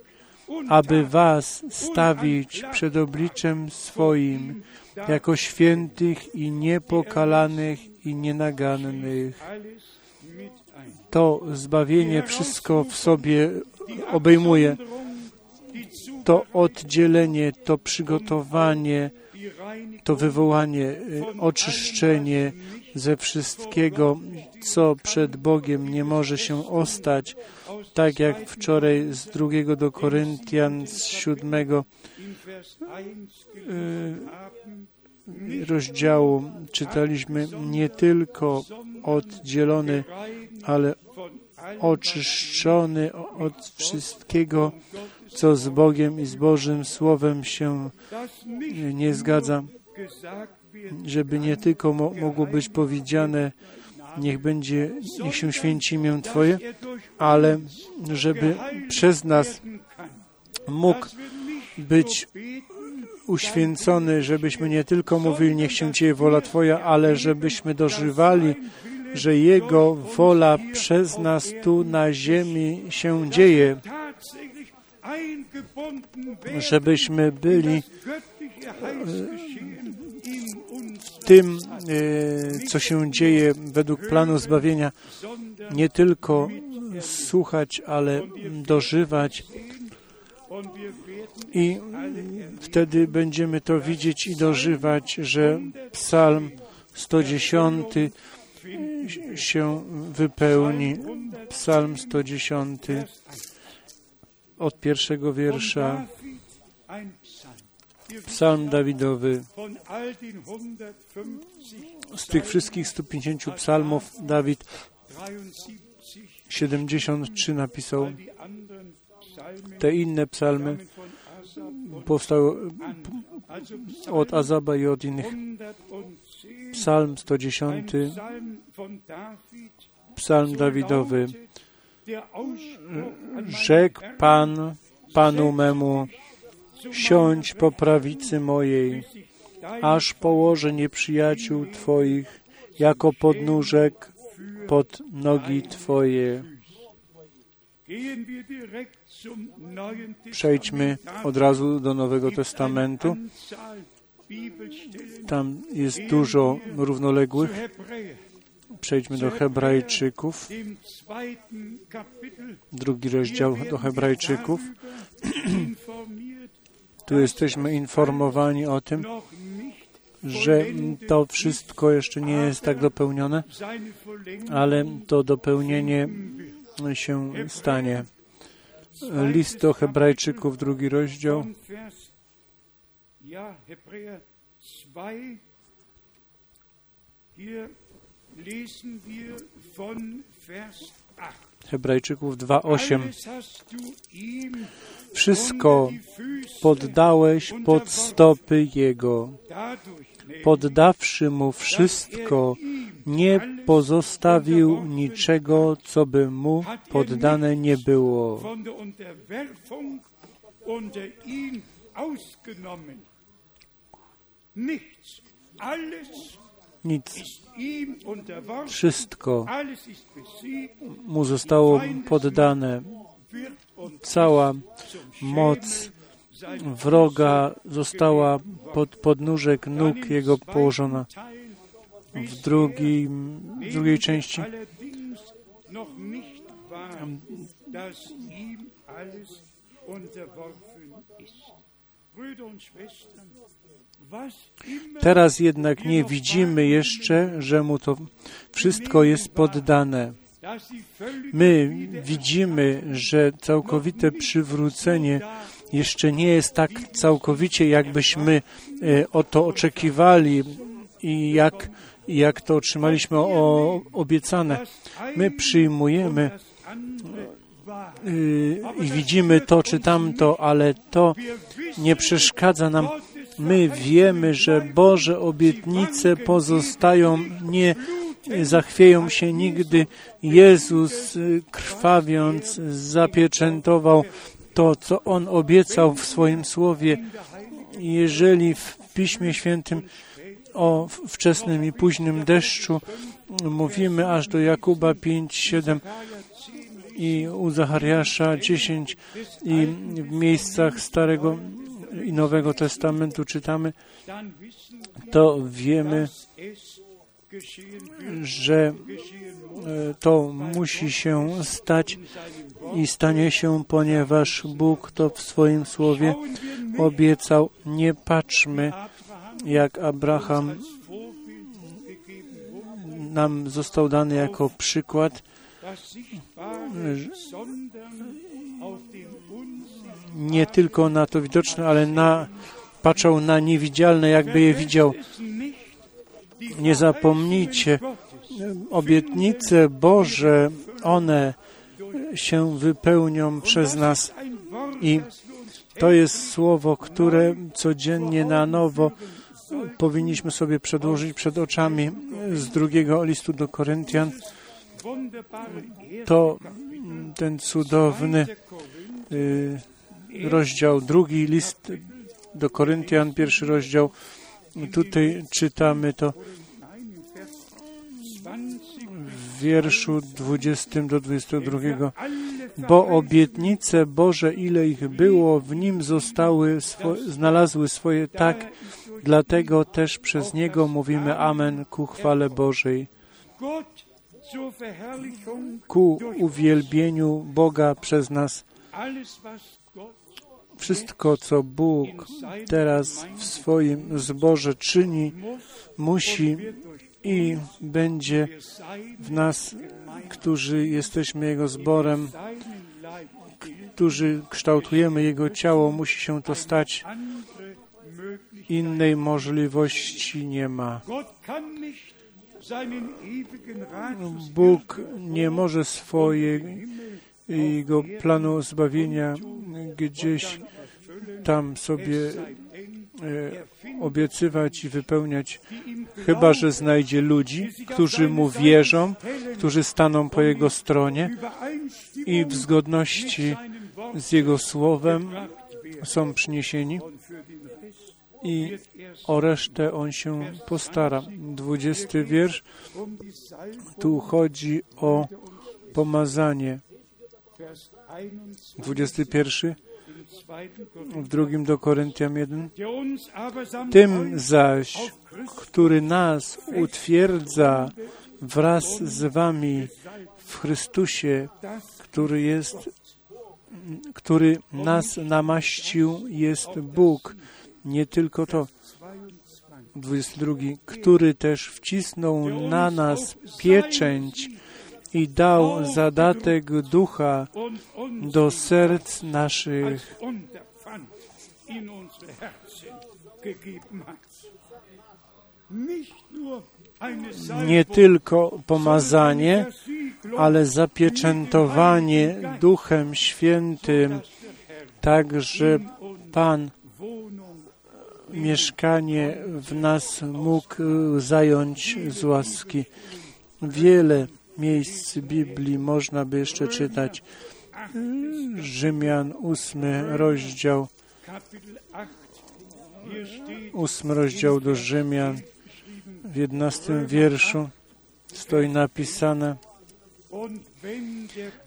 aby Was stawić przed obliczem swoim jako świętych i niepokalanych i nienagannych. To zbawienie wszystko w sobie obejmuje. To oddzielenie, to przygotowanie, to wywołanie, y, oczyszczenie ze wszystkiego, co przed Bogiem nie może się ostać, tak jak wczoraj z drugiego do Koryntian z siódmego y, rozdziału czytaliśmy nie tylko oddzielony, ale oczyszczony od wszystkiego, co z Bogiem i z Bożym Słowem się nie zgadza, żeby nie tylko mo mogło być powiedziane, niech będzie, niech się święci imię Twoje, ale żeby przez nas mógł być uświęcony, żebyśmy nie tylko mówili, niech się dzieje wola Twoja, ale żebyśmy dożywali, że Jego wola przez nas tu na ziemi się dzieje, żebyśmy byli w tym, e, co się dzieje według planu zbawienia, nie tylko słuchać, ale dożywać. I wtedy będziemy to widzieć i dożywać, że Psalm 110 się wypełni. Psalm 110 od pierwszego wiersza. Psalm Dawidowy. Z tych wszystkich 150 psalmów Dawid 73 napisał. Te inne psalmy powstały od Azaba i od innych. Psalm 110, Psalm Dawidowy. Rzekł Pan Panu memu, siądź po prawicy mojej, aż położę nieprzyjaciół Twoich jako podnóżek pod nogi Twoje. Przejdźmy od razu do Nowego Testamentu. Tam jest dużo równoległych. Przejdźmy do Hebrajczyków. Drugi rozdział do Hebrajczyków. *clears throat* Tu jesteśmy informowani o tym, że to wszystko jeszcze nie jest tak dopełnione, ale to dopełnienie się stanie. List do Hebrajczyków, drugi rozdział. Hebrajczyków 2:8 Wszystko poddałeś pod stopy Jego. Poddawszy Mu wszystko, nie pozostawił niczego, co by Mu poddane nie było. Nic. Wszystko mu zostało poddane. Cała moc wroga została pod podnóżek nóg jego położona. W, drugim, w drugiej części Teraz jednak nie widzimy jeszcze, że mu to wszystko jest poddane. My widzimy, że całkowite przywrócenie jeszcze nie jest tak całkowicie, jakbyśmy e, o to oczekiwali i jak, jak to otrzymaliśmy o, obiecane. My przyjmujemy e, i widzimy to czy tamto, ale to nie przeszkadza nam. My wiemy, że Boże obietnice pozostają, nie zachwieją się nigdy. Jezus e, krwawiąc zapieczętował to, co On obiecał w swoim słowie. Jeżeli w Piśmie Świętym o wczesnym i późnym deszczu mówimy aż do Jakuba 5, 7, i u Zachariasza 10 i w miejscach Starego i Nowego Testamentu czytamy, to wiemy, że e, to musi się stać i stanie się, ponieważ Bóg to w swoim słowie obiecał. Nie patrzmy, jak Abraham nam został dany jako przykład, nie tylko na to widoczne, ale na, patrzał na niewidzialne, jakby je widział. Nie zapomnijcie, obietnice Boże, one się wypełnią przez nas. I to jest słowo, które codziennie na nowo powinniśmy sobie przedłożyć przed oczami z drugiego listu do Koryntian. To ten cudowny y, rozdział, drugi list do Koryntian, pierwszy rozdział. Tutaj czytamy to Nein, im Vers 20 w wierszu 20 do 22. alle Bo obietnice Boże, ile ich było, w nim zostały, swo- znalazły swoje tak, dlatego też przez niego mówimy Amen ku chwale Bożej, ku uwielbieniu Boga przez nas. Wszystko, co Bóg teraz w swoim zborze czyni, musi i będzie w nas, którzy jesteśmy Jego zborem, którzy kształtujemy Jego ciało, musi się to stać. Innej możliwości nie ma. Bóg nie może swojego planu zbawienia gdzieś tam sobie e, obiecywać i wypełniać, chyba że znajdzie ludzi, którzy mu wierzą, którzy staną po jego stronie i w zgodności z jego słowem są przyniesieni i o resztę on się postara. Dwudziesty wiersz, tu chodzi o pomazanie. 21 w drugim do Koryntian 1. Tym zaś, który nas utwierdza wraz z wami w Chrystusie, który jest, który nas namaścił, jest Bóg. Nie tylko to. 22. Który też wcisnął na nas pieczęć i dał zadatek ducha do serc naszych. Nie tylko pomazanie, ale zapieczętowanie Duchem Świętym, tak że Pan mieszkanie w nas mógł zająć z łaski. Wiele miejsc Biblii można by jeszcze czytać. Rzymian, ósmy rozdział, ósmy rozdział do Rzymian, w jedenastym wierszu stoi napisane,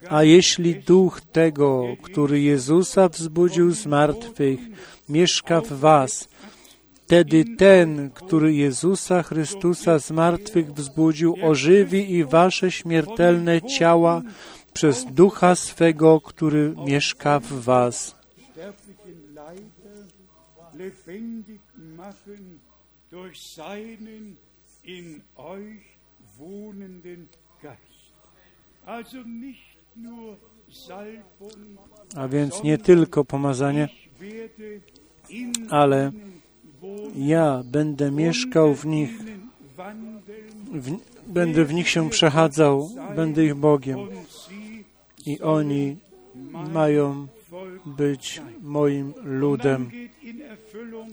a jeśli duch tego, który Jezusa wzbudził z martwych, mieszka w was, wtedy ten, który Jezusa Chrystusa z martwych wzbudził, ożywi i wasze śmiertelne ciała przez ducha swego, który mieszka w was. A więc nie tylko pomazanie, ale ja będę mieszkał w nich, w, będę w nich się przechadzał, będę ich Bogiem. I oni mają być moim ludem.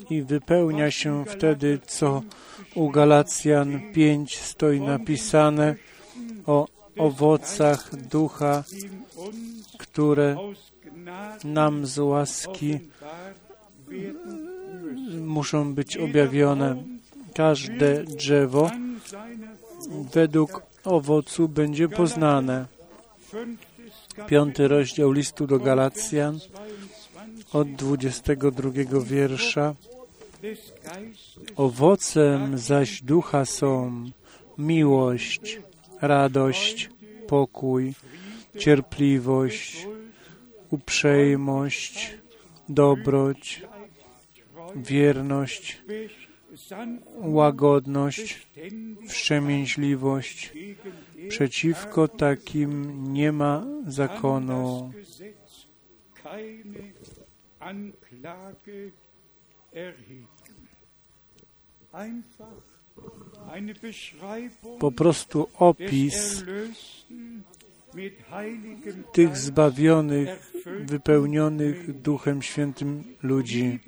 I wypełnia się wtedy, co u Galacjan 5 stoi napisane o owocach ducha, które nam z łaski muszą być objawione. Każde drzewo według owocu będzie poznane. Piąty rozdział listu do Galacjan od 22 wiersza. Owocem zaś ducha są miłość, radość, pokój, cierpliwość, uprzejmość, dobroć, wierność, łagodność, wstrzemięźliwość. Przeciwko takim nie ma zakonu. Po prostu opis tych zbawionych, wypełnionych Duchem Świętym ludzi.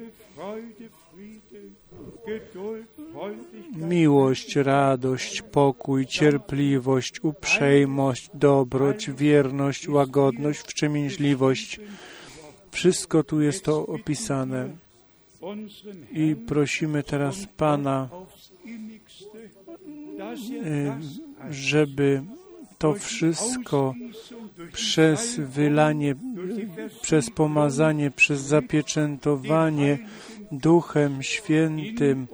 Miłość, radość, pokój, cierpliwość, uprzejmość, dobroć, wierność, łagodność, wstrzemięźliwość. Wszystko tu jest to opisane. I prosimy teraz Pana, żeby to wszystko przez wylanie, przez pomazanie, przez zapieczętowanie Duchem Świętym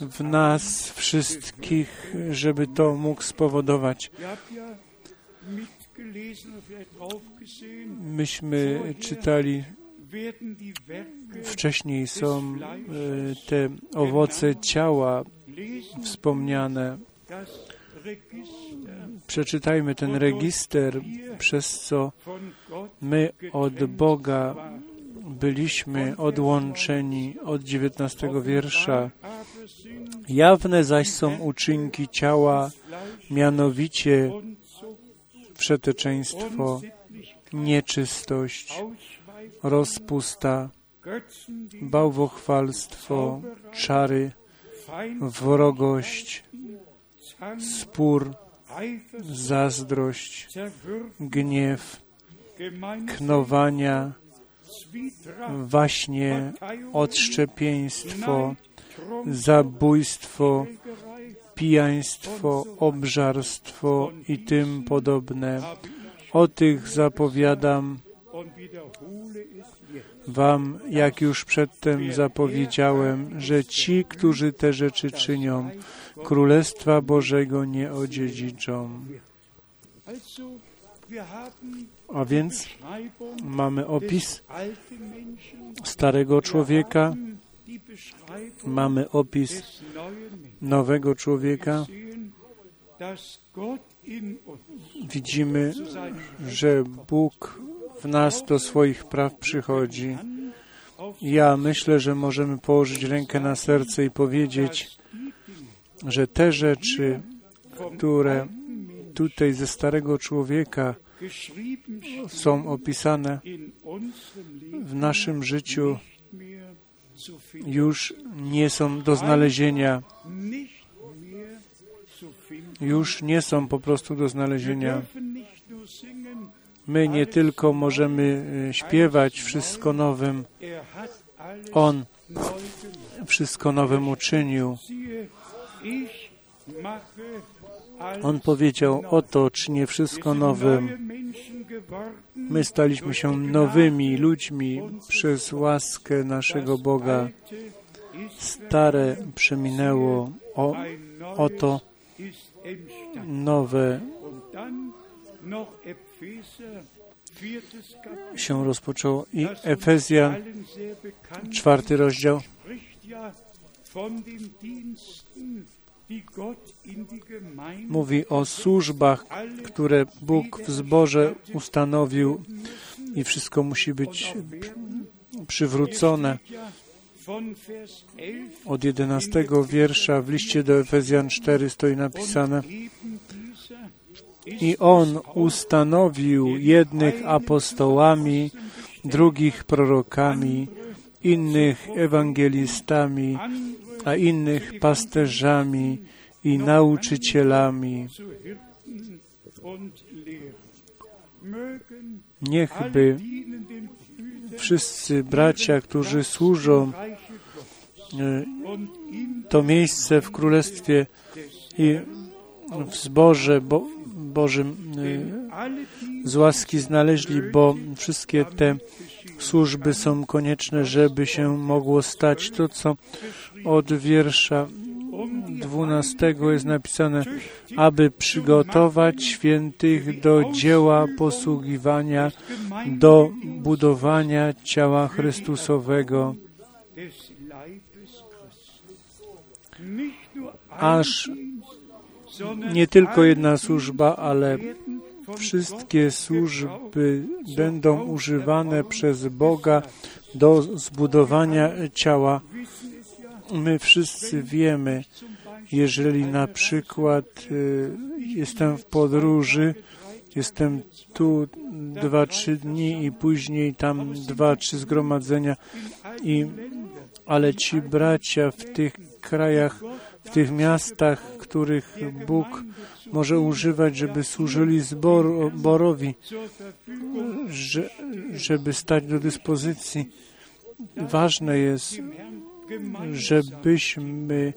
w nas wszystkich, żeby to mógł spowodować. Myśmy czytali wcześniej są te owoce ciała wspomniane. Przeczytajmy ten register, przez co my od Boga byliśmy odłączeni od dziewiętnastego wiersza. Jawne zaś są uczynki ciała, mianowicie wszeteczeństwo, nieczystość, rozpusta, bałwochwalstwo, czary, wrogość, spór, zazdrość, gniew, knowania, waśnie, odszczepieństwo, zabójstwo, pijaństwo, obżarstwo i tym podobne. O tych zapowiadam Wam, jak już przedtem zapowiedziałem, że ci, którzy te rzeczy czynią, Królestwa Bożego nie odziedziczą. A więc mamy opis starego człowieka, mamy opis nowego człowieka. Widzimy, że Bóg w nas do swoich praw przychodzi. Ja myślę, że możemy położyć rękę na serce i powiedzieć, że te rzeczy, które tutaj ze starego człowieka są opisane w naszym życiu, już nie są do znalezienia. Już nie są po prostu do znalezienia. My nie tylko możemy śpiewać wszystko nowym. On wszystko nowym uczynił. On powiedział, oto czynię wszystko nowym. My staliśmy się nowymi ludźmi przez łaskę naszego Boga. Stare przeminęło, o, oto nowe się rozpoczęło. I Efezjan, czwarty rozdział, mówi o służbach, które Bóg w zborze ustanowił i wszystko musi być przywrócone. Od jedenastego wiersza w liście do Efezjan 4 stoi napisane i On ustanowił jednych apostołami, drugich prorokami, innych ewangelistami, a innych pasterzami i nauczycielami. Niechby wszyscy bracia, którzy służą e, to miejsce w Królestwie i w zborze Bo Bożym z łaski znaleźli, bo wszystkie te służby są konieczne, żeby się mogło stać to, co od wiersza 12 jest napisane, aby przygotować świętych do dzieła posługiwania, do budowania ciała Chrystusowego, aż nie tylko jedna służba, ale wszystkie służby będą używane przez Boga do zbudowania ciała. My wszyscy wiemy, jeżeli na przykład y, jestem w podróży, jestem tu dwa, trzy dni i później tam dwa, trzy zgromadzenia, i, ale ci bracia w tych krajach, w tych miastach, których Bóg może używać, żeby służyli zbor, Verfügung że, żeby stać do dyspozycji. Ważne jest, żebyśmy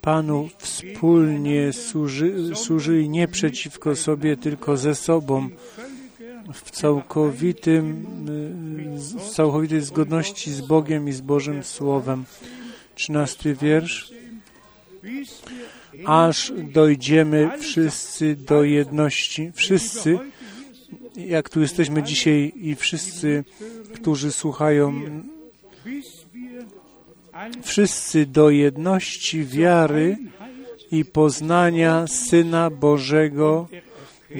Panu wspólnie służy, służyli nie przeciwko sobie, tylko ze sobą, w całkowitym, w całkowitej zgodności z Bogiem i z Bożym Słowem. Trzynasty wiersz. bis wir Aż dojdziemy wszyscy do jedności. Wszyscy, jak tu jesteśmy dzisiaj i wszyscy, którzy słuchają, wszyscy do jedności wiary i poznania Syna Bożego,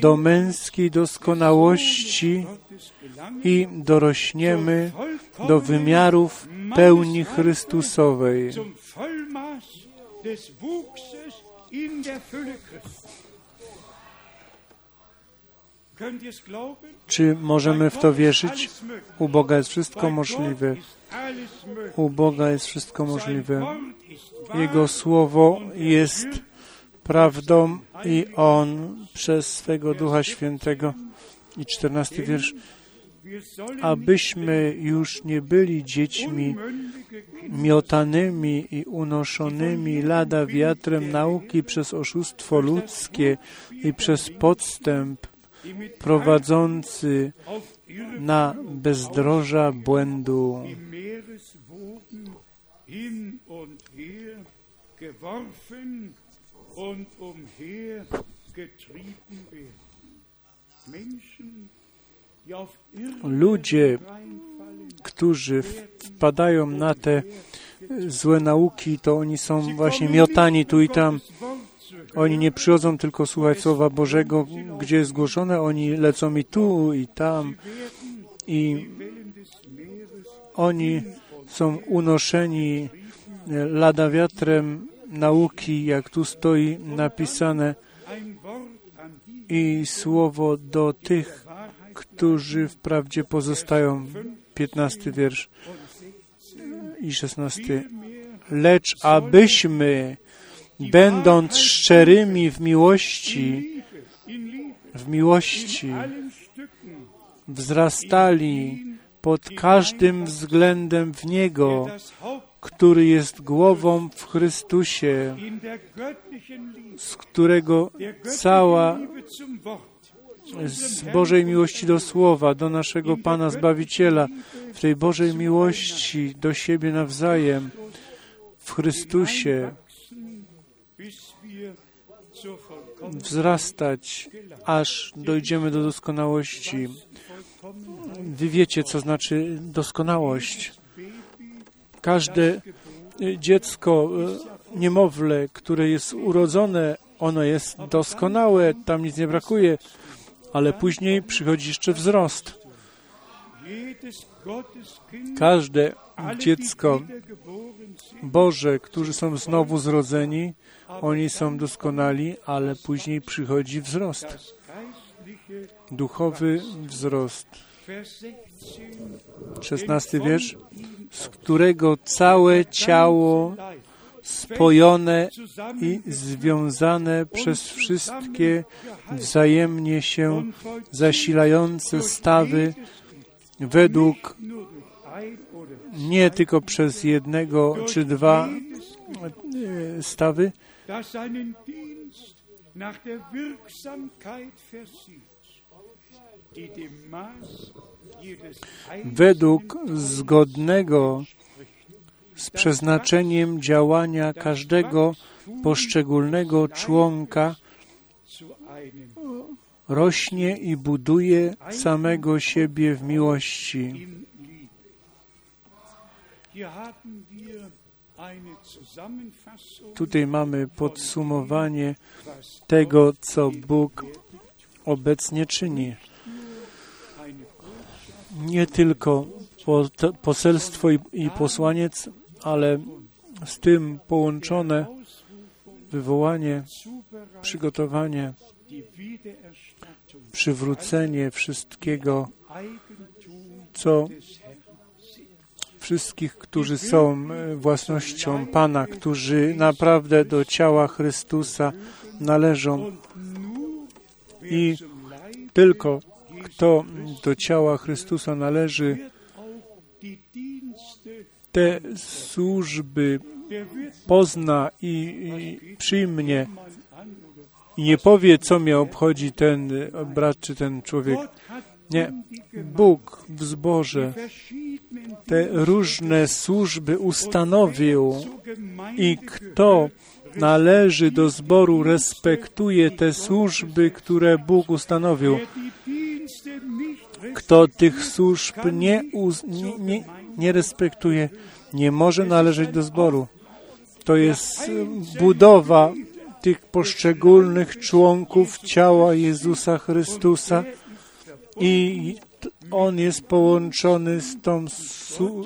do męskiej doskonałości i dorośniemy do wymiarów pełni Chrystusowej. Czy możemy w to wierzyć? U Boga jest wszystko możliwe. U Boga jest wszystko możliwe. Jego słowo jest prawdą i On przez swego Ducha Świętego. I czternasty wiersz. Abyśmy już nie byli dziećmi miotanymi i unoszonymi lada wiatrem nauki przez oszustwo ludzkie i przez podstęp prowadzący na bezdroża błędu. Ludzie, którzy wpadają na te złe nauki, to oni są właśnie miotani tu i tam. Oni nie przychodzą tylko słuchać Słowa Bożego, gdzie jest zgłoszone, oni lecą i tu, i tam. I oni są unoszeni e, lada wiatrem nauki, jak tu stoi napisane, i słowo do tych, którzy wprawdzie pozostają. 15 wiersz i 16. Lecz abyśmy, będąc szczerymi w miłości, w miłości, wzrastali pod każdym względem w Niego, który jest głową w Chrystusie, z którego cała z Bożej miłości do Słowa, do naszego Pana Zbawiciela, w tej Bożej miłości do siebie nawzajem, w Chrystusie wzrastać, aż dojdziemy do doskonałości. Wy wiecie, co znaczy doskonałość. Każde y, dziecko, y, niemowlę, które jest urodzone, ono jest doskonałe, tam nic nie brakuje, ale później przychodzi jeszcze wzrost. Każde dziecko Boże, którzy są znowu zrodzeni, oni są doskonali, ale później przychodzi wzrost, duchowy wzrost. Vers 16, 16 wiersz, z którego całe ciało spojone i związane przez wszystkie wzajemnie się zasilające stawy według nie tylko przez jednego czy dwa e, stawy, według zgodnego z przeznaczeniem działania każdego poszczególnego członka rośnie i buduje samego siebie w miłości. Tutaj mamy podsumowanie tego, co Bóg obecnie czyni. Nie tylko poselstwo i, posłaniec, ale z tym połączone wywołanie, przygotowanie, przywrócenie wszystkiego, co wszystkich, którzy są e, własnością Pana, którzy naprawdę do ciała Chrystusa należą i tylko kto do ciała Chrystusa należy, te służby pozna i, i przyjmie i nie powie, co mnie obchodzi ten brat czy ten człowiek. Nie, Bóg w zborze te różne służby ustanowił i kto należy do zboru, respektuje te służby, które Bóg ustanowił. Kto tych służb nie, uz, nie, nie, nie respektuje, nie może należeć do zboru. To jest budowa tych poszczególnych członków ciała Jezusa Chrystusa i On jest połączony z, tą,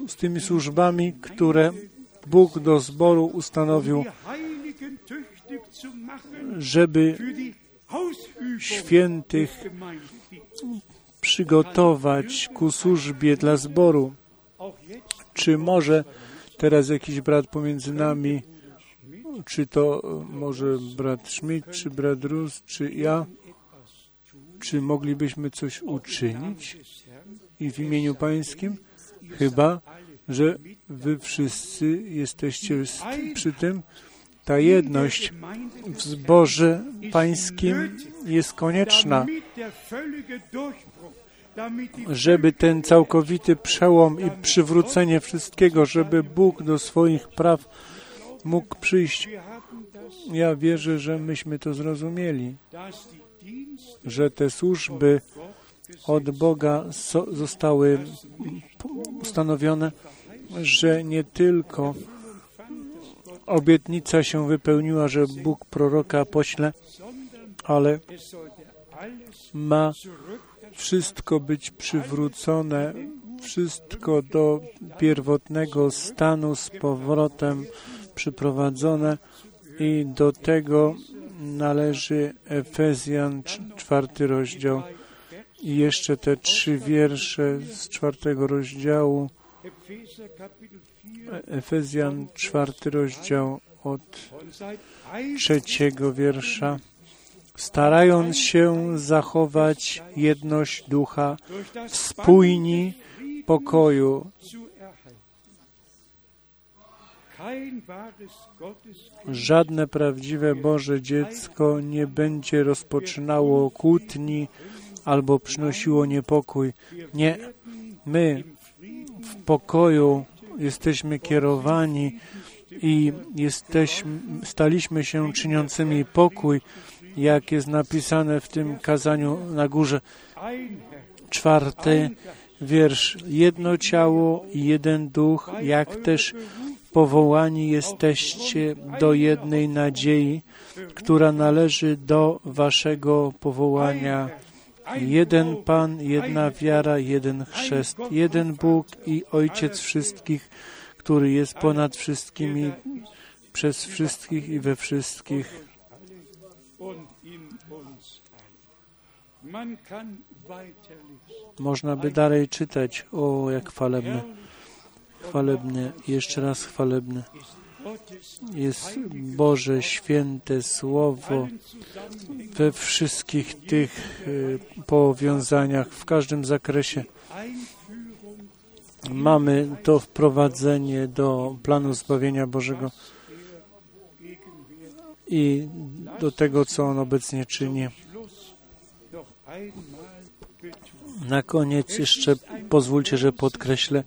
z tymi służbami, które Bóg do zboru ustanowił, żeby świętych. Przygotować ku służbie dla zboru. Czy może teraz jakiś brat pomiędzy nami, czy to może brat Schmidt, czy brat Rus, czy ja, czy moglibyśmy coś uczynić i w imieniu Pańskim? Chyba, że wy wszyscy jesteście przy tym. Ta jedność w zborze Pańskim jest konieczna, żeby ten całkowity przełom i przywrócenie wszystkiego, żeby Bóg do swoich praw mógł przyjść. Ja wierzę, że myśmy to zrozumieli, że te służby od Boga zostały ustanowione, że nie tylko obietnica się wypełniła, że Bóg proroka pośle, ale ma wszystko być przywrócone, wszystko do pierwotnego stanu z powrotem przyprowadzone i do tego należy Efezjan cz- czwarty rozdział. I jeszcze te trzy wiersze z czwartego rozdziału. Epheser Kapitel 4 Efezjan czwarty rozdział od trzeciego wiersza starając się zachować jedność ducha das spójni pokoju. Żadne prawdziwe Boże dziecko nie będzie rozpoczynało kłótni albo przynosiło niepokój. Nie, my w pokoju jesteśmy kierowani i jesteśmy, staliśmy się czyniącymi pokój, jak jest napisane w tym kazaniu na górze. Czwarty wiersz. Jedno ciało i jeden duch, jak też powołani jesteście do jednej nadziei, która należy do waszego powołania. Jeden Pan, jedna wiara, jeden chrzest, jeden Bóg i Ojciec wszystkich, który jest ponad wszystkimi, przez wszystkich i we wszystkich. Można by dalej czytać. O, jak chwalebne. Chwalebne, jeszcze raz chwalebne. Jest Boże święte Słowo we wszystkich tych y, powiązaniach, w każdym zakresie. Mamy to wprowadzenie do planu zbawienia Bożego i do tego, co On obecnie czyni. Na koniec jeszcze pozwólcie, że podkreślę,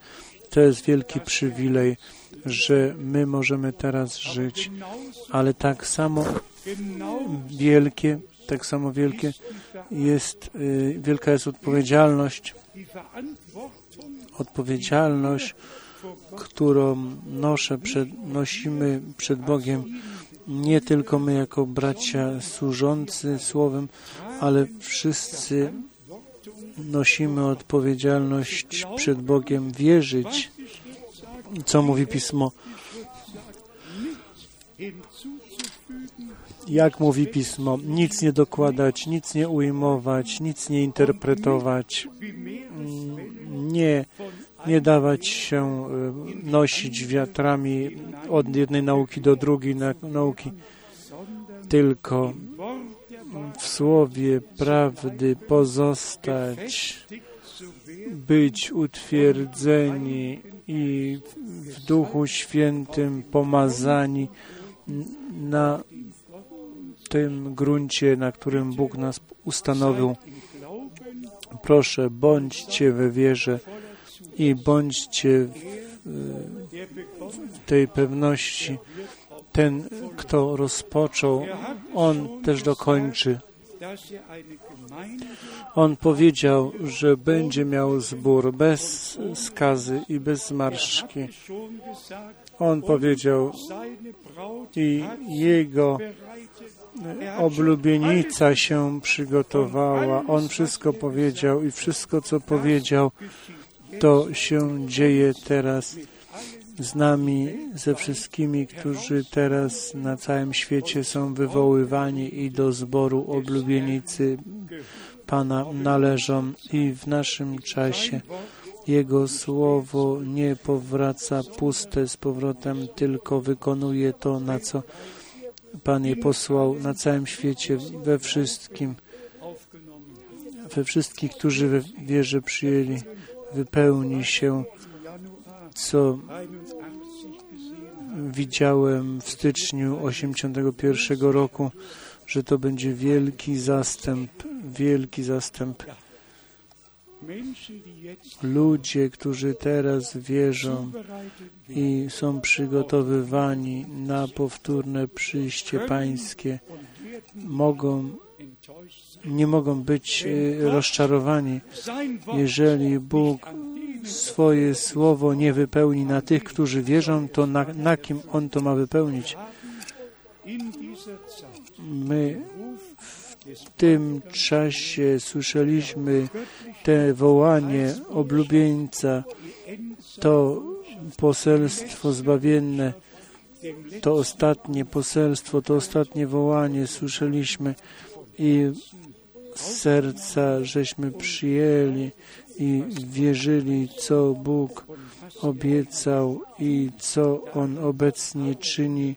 to jest wielki przywilej, że my możemy teraz żyć, ale tak samo wielkie, tak samo wielkie jest, y, wielka jest odpowiedzialność, odpowiedzialność, którą noszę przed, nosimy przed Bogiem, nie tylko my jako bracia służący Słowem, ale wszyscy nosimy odpowiedzialność przed Bogiem wierzyć, co mówi Pismo. Jak mówi Pismo, nic nie dokładać, nic nie ujmować, nic nie interpretować, nie, nie dawać się y, nosić wiatrami od jednej nauki do drugiej nauki, tylko w słowie prawdy pozostać, być utwierdzeni i w Duchu Świętym pomazani na tym gruncie, na którym Bóg nas ustanowił. Proszę, bądźcie we wierze i bądźcie w, tej pewności. Ten, kto rozpoczął, on też dokończy. On powiedział, że będzie miał zbór bez skazy i bez zmarszczki. On powiedział i jego oblubienica się przygotowała. On wszystko powiedział i wszystko, co powiedział, to się dzieje teraz z nami, ze wszystkimi, którzy teraz na całym świecie są wywoływani i do zboru oblubienicy Pana należą i w naszym czasie Jego słowo nie powraca puste z powrotem, tylko wykonuje to, na co Pan je posłał na całym świecie, we wszystkim, we wszystkich, którzy we wierze przyjęli, wypełni się, co widziałem w styczniu 81 roku, że to będzie wielki zastęp, wielki zastęp. Ludzie, którzy teraz wierzą i są przygotowywani na powtórne przyjście Pańskie, mogą, nie mogą być e, rozczarowani, jeżeli Bóg swoje słowo nie wypełni na tych, którzy wierzą, to na, na kim On to ma wypełnić? My w tym czasie słyszeliśmy te wołanie oblubieńca, to poselstwo zbawienne, to ostatnie poselstwo, to ostatnie wołanie słyszeliśmy i serca żeśmy przyjęli i wierzyli, co Bóg obiecał i co On obecnie czyni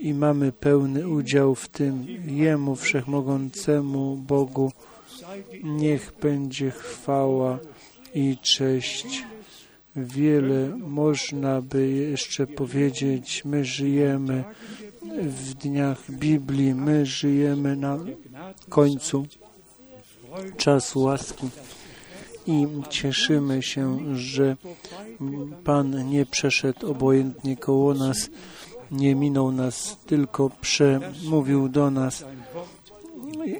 i mamy pełny udział w tym. Jemu Wszechmogącemu Bogu niech będzie chwała i cześć. Wiele można by jeszcze powiedzieć. My żyjemy w dniach Biblii, my żyjemy na końcu czasu łaski i cieszymy się, że Pan nie przeszedł obojętnie koło nas, nie minął nas, tylko przemówił do nas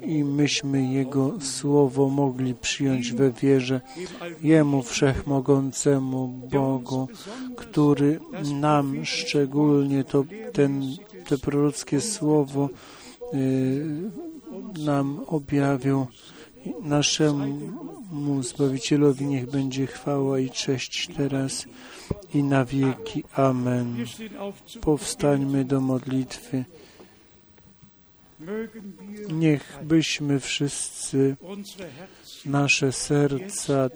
i myśmy Jego słowo mogli przyjąć we wierze Jemu Wszechmogącemu Bogu, który nam szczególnie to, ten, te prorockie słowo y, nam objawił. Naszemu Zbawicielowi niech będzie chwała i cześć teraz i na wieki. Amen. Powstańmy do modlitwy. Niech byśmy wszyscy nasze serca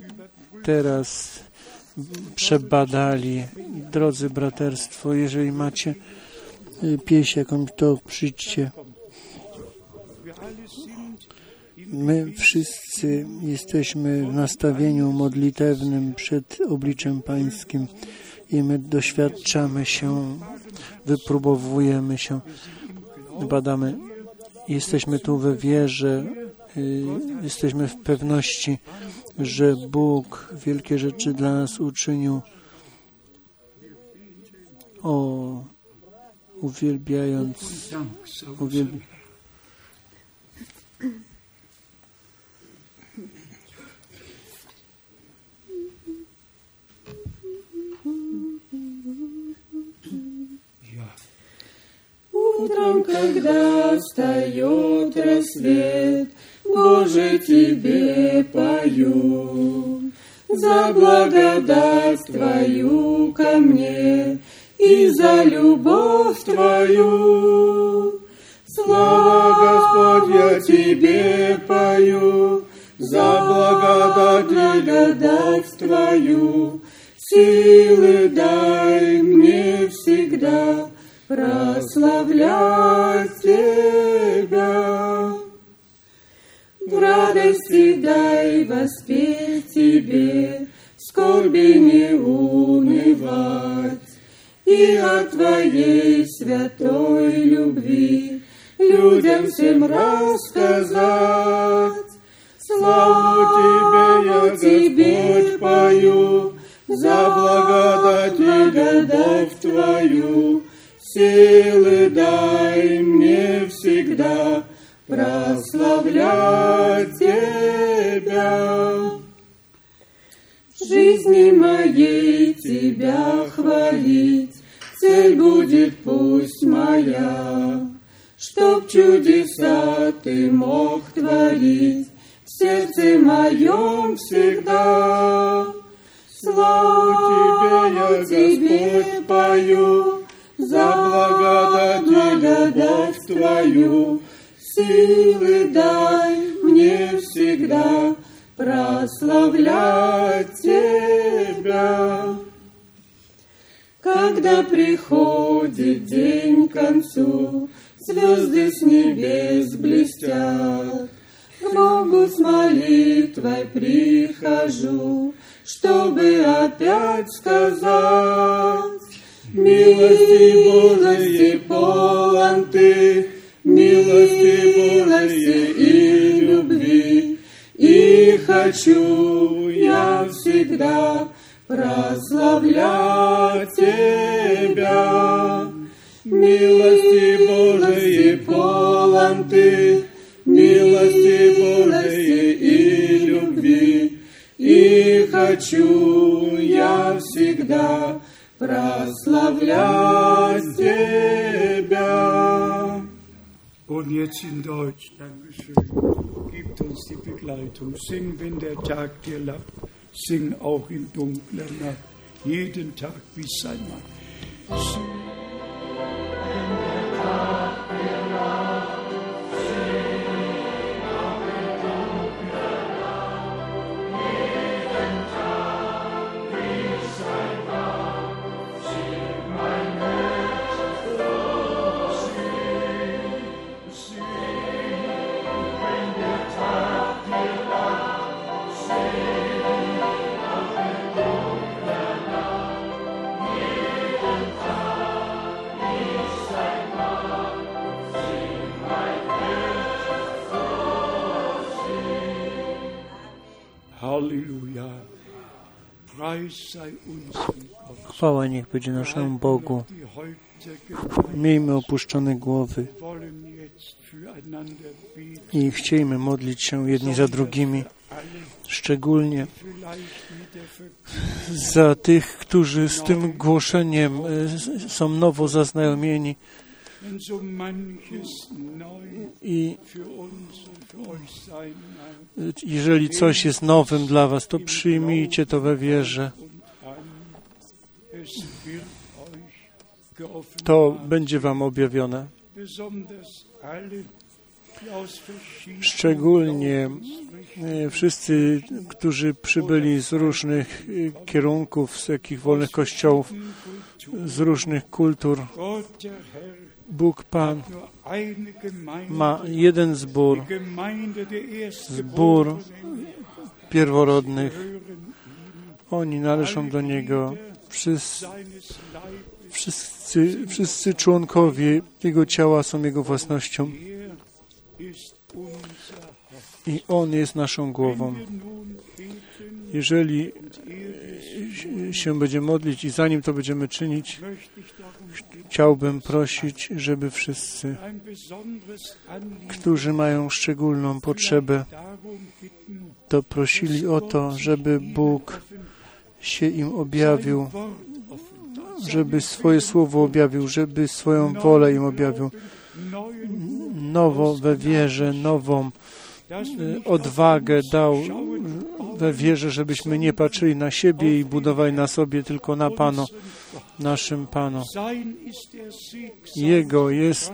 teraz przebadali. Drodzy braterstwo, jeżeli macie pieśń jakąś, to przyjdźcie. My wszyscy jesteśmy w nastawieniu modlitewnym przed obliczem Pańskim i my doświadczamy się, wypróbowujemy się, badamy. Jesteśmy tu we wierze, y, jesteśmy w pewności, że Bóg wielkie rzeczy dla nas uczynił. O, uwielbiając, Dank Утром, когда встает рассвет, Боже, Тебе пою. За благодать Твою ко мне и за любовь Твою. Слава, Господь, я Тебе пою, за благодать, благодать Твою. Силы дай мне всегда прославлять Тебя. В радости дай воспеть Тебе, скорби не унывать, и о Твоей святой любви людям всем рассказать. Славу Тебе, я Тебе пою, за благодать, благодать Твою, силы дай мне всегда прославлять Тебя. В жизни моей Тебя хвалить, цель будет пусть моя, чтоб чудеса Ты мог творить в сердце моем всегда. Славу Тебе, я Тебе пою, за благодать, благодать Твою, силы дай мне всегда прославлять Тебя. Когда приходит день к концу, звезды с небес блестят, к Богу с молитвой прихожу, чтобы опять сказать, Милости Божией полон Ты, милости Божией и любви, и хочу я всегда прославлять Тебя. Милости Божией полон Ты, милости Божией и любви, и хочу я всегда прославлять Тебя. und jetzt in Deutsch, Dankeschön, gibt uns die Begleitung. Sing, wenn der Tag dir lacht, sing auch in dunkler Nacht, jeden Tag wie sein Mann. Sing. Halleluja. Preis sei chwała niech będzie naszemu Bogu. Miejmy opuszczone głowy i chciejmy modlić się jedni za drugimi, szczególnie za tych, którzy z tym głoszeniem e, są nowo zaznajomieni i jeżeli coś jest nowym dla Was, to przyjmijcie to we wierze. To będzie Wam objawione. Szczególnie e, wszyscy, którzy przybyli z różnych e, kierunków, z jakich wolnych kościołów, z różnych kultur. Bóg Pan ma jeden zbór, zbór pierworodnych. Oni należą do Niego. Wszyscy, wszyscy, wszyscy członkowie Jego ciała są Jego własnością. I On jest naszą głową. Jeżeli się będziemy modlić i zanim to będziemy czynić, chciałbym prosić, żeby wszyscy, którzy mają szczególną potrzebę, to prosili o to, żeby Bóg się im objawił, żeby swoje słowo objawił, żeby swoją wolę im objawił. Nowo we wierze, nową y, odwagę dał we wierze, żebyśmy nie patrzyli na siebie i budowali na sobie, tylko na Panu, naszym Panu. Jego jest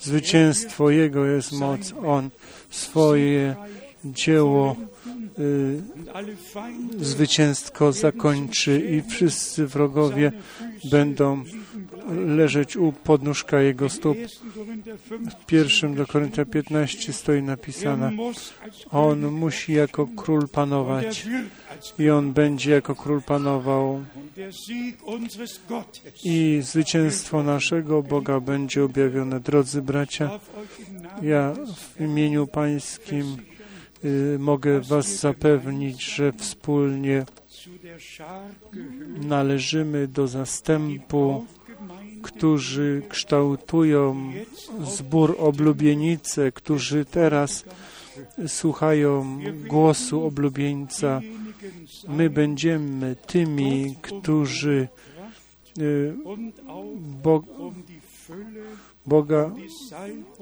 zwycięstwo, Jego jest moc. On swoje dzieło y, zwycięstwo zakończy i wszyscy wrogowie będą leżeć u podnóżka Jego stóp. W pierwszym do Koryntia 15 stoi napisane, On musi jako król panować i On będzie jako król panował i zwycięstwo naszego Boga będzie objawione. Drodzy bracia, ja w imieniu Pańskim y, mogę Was zapewnić, że wspólnie należymy do zastępu, którzy kształtują zbór oblubienice, którzy teraz słuchają głosu oblubieńca. My będziemy tymi, którzy y, Bo, Boga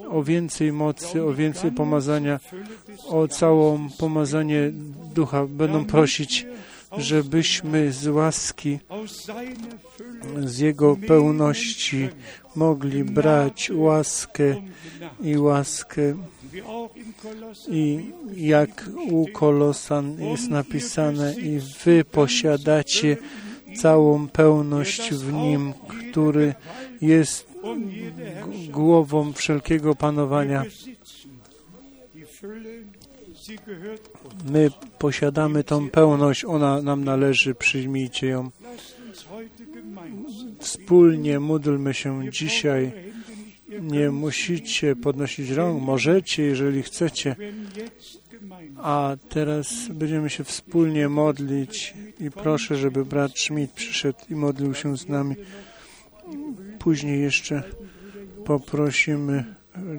o więcej mocy, o więcej pomazania, o całą pomazanie ducha będą prosić, żebyśmy z łaski, z Jego pełności mogli brać łaskę i łaskę. I jak u Kolosan jest napisane, i wy posiadacie całą pełność w Nim, który jest głową wszelkiego panowania. My posiadamy tą pełność, ona nam należy, przyjmijcie ją. Wspólnie módlmy się dzisiaj. Nie musicie podnosić rąk, możecie, jeżeli chcecie. A teraz będziemy się wspólnie modlić i proszę, żeby brat Schmidt przyszedł i modlił się z nami. Później jeszcze poprosimy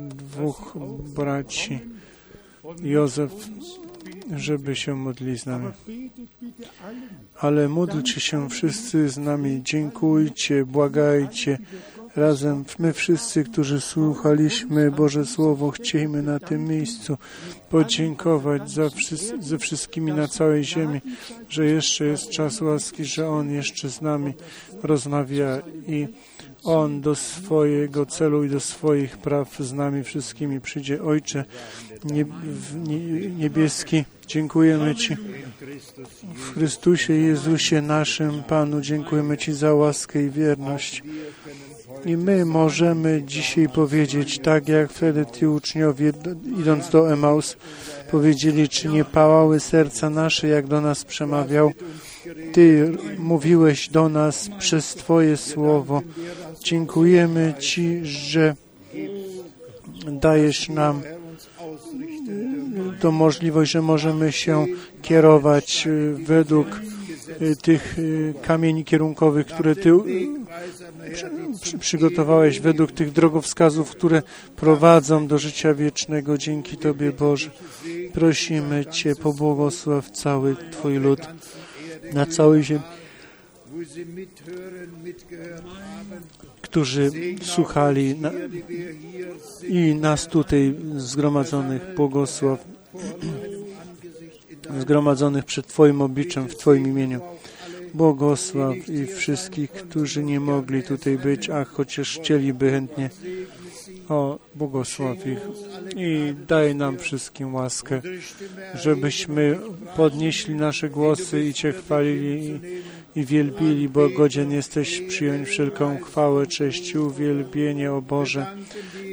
dwóch braci, Józef, żeby się modli z nami. Ale módlcie się wszyscy z nami, dziękujcie, błagajcie. Razem my wszyscy, którzy słuchaliśmy Boże Słowo, chcielibyśmy na tym miejscu podziękować za ze wszystkimi na całej ziemi, że jeszcze jest czas łaski, że On jeszcze z nami rozmawia i on do swojego celu i do swoich praw z nami wszystkimi przyjdzie. Ojcze niebieski, dziękujemy Ci w Chrystusie Jezusie naszym Panu. Dziękujemy Ci za łaskę i wierność. I my możemy dzisiaj powiedzieć, tak jak wtedy ci uczniowie, idąc do Emaus, powiedzieli, czy nie pałały serca nasze, jak do nas przemawiał. Ty mówiłeś do nas przez Twoje słowo. Dziękujemy Ci, że dajesz nam tą możliwość, że możemy się kierować według tych kamieni kierunkowych, które Ty przygotowałeś, według tych drogowskazów, które prowadzą do życia wiecznego. Dzięki Tobie, Boże. Prosimy Cię, pobłogosław cały Twój lud na całej ziemi, którzy słuchali na, i nas tutaj zgromadzonych błogosław, zgromadzonych przed Twoim obliczem, w Twoim imieniu. Błogosław i wszystkich, którzy nie mogli tutaj być, a chociaż chcieliby chętnie. O, błogosław ich i daj nam wszystkim łaskę, żebyśmy podnieśli nasze głosy i Cię chwalili i, wielbili, bo godzien jesteś przyjąć wszelką chwałę, cześć i uwielbienie, o Boże.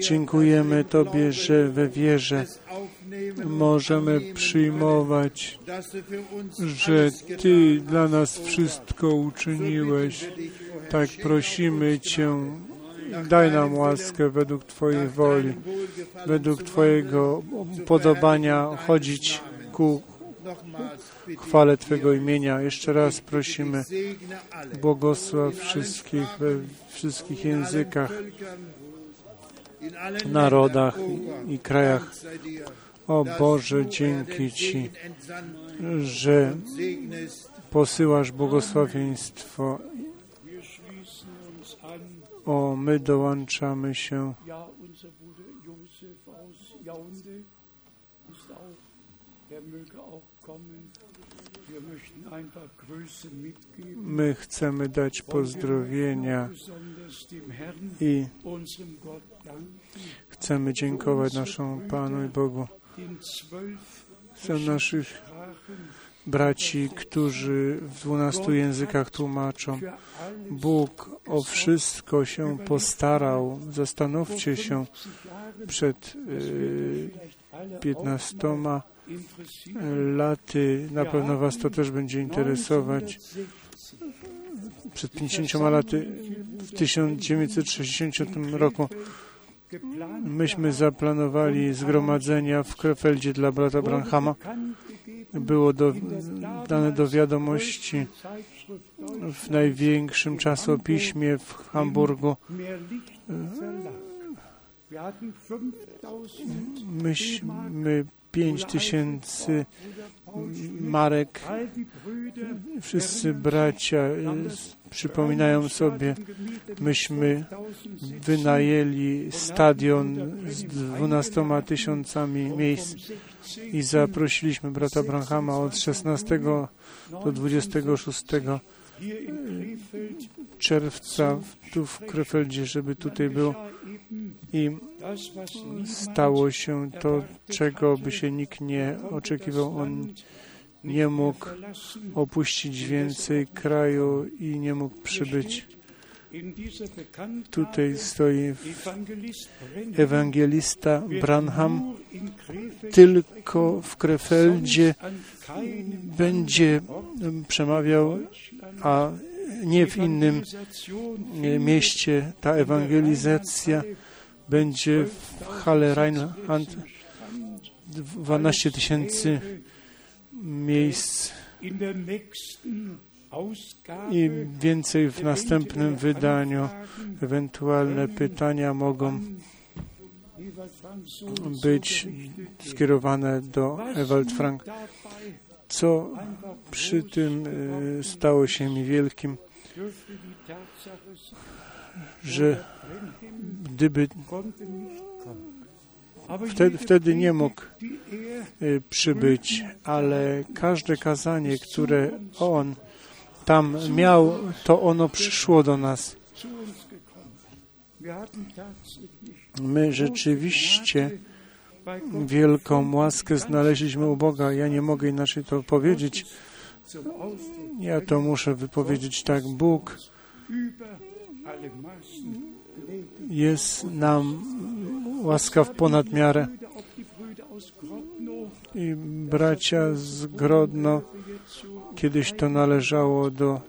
Dziękujemy Tobie, że we wierze możemy przyjmować, że Ty dla nas wszystko uczyniłeś. Tak prosimy Cię, Daj nam łaskę według Twojej woli, według Twojego podobania chodzić ku chwale Twego imienia. Jeszcze raz prosimy, błogosław wszystkich we wszystkich językach, narodach i krajach. O Boże, dzięki Ci, że posyłasz błogosławieństwo. Möchten einfach Grüße mitgeben. My chcemy dać pozdrowienia i chcemy dziękować naszemu Panu i Bogu za naszych braci, którzy w dwunastu językach tłumaczą. Bóg o wszystko się postarał. Zastanówcie się przed 15 interessiert. laty. Na pewno Was to też będzie interesować. 1960 Przed 50 laty, w 1960 roku, myśmy zaplanowali zgromadzenia w Krefeldzie dla brata Branhama. Było do, dane do wiadomości w największym czasopiśmie w Hamburgu. mehr Licht Verlag. Wir hatten 5000 Myśmy 5 tysięcy marek. Wszyscy bracia przypominają sobie, myśmy wynajęli stadion z 12 tysiącami miejsc i zaprosiliśmy brata Branhama od 16 do 26 hier in Krefeld czerwca tu w Krefeldzie, żeby tutaj był i stało się to, czego by się nikt nie oczekiwał. On nie mógł opuścić więcej kraju i nie mógł przybyć. Tutaj stoi ewangelista Branham. Tylko w Krefeldzie będzie em, przemawiał, a nie w innym e, mieście. Ta ewangelizacja będzie w Halle Rheinland. 12 tysięcy miejsc i więcej w następnym wydaniu. Ewentualne pytania mogą być skierowane do Ewald Frank. Co przy tym e, stało się mi wielkim, że gdyby wtedy, wtedy nie mógł e, przybyć, ale każde kazanie, które on tam miał, to ono przyszło do nas. My rzeczywiście wielką łaskę znaleźliśmy u Boga. Ja nie mogę inaczej to powiedzieć. Ja to muszę wypowiedzieć tak. Bóg jest nam łaskaw ponad miarę. Brüder, auch die Brüder aus Grodno, I bracia z Grodno, kiedyś to należało do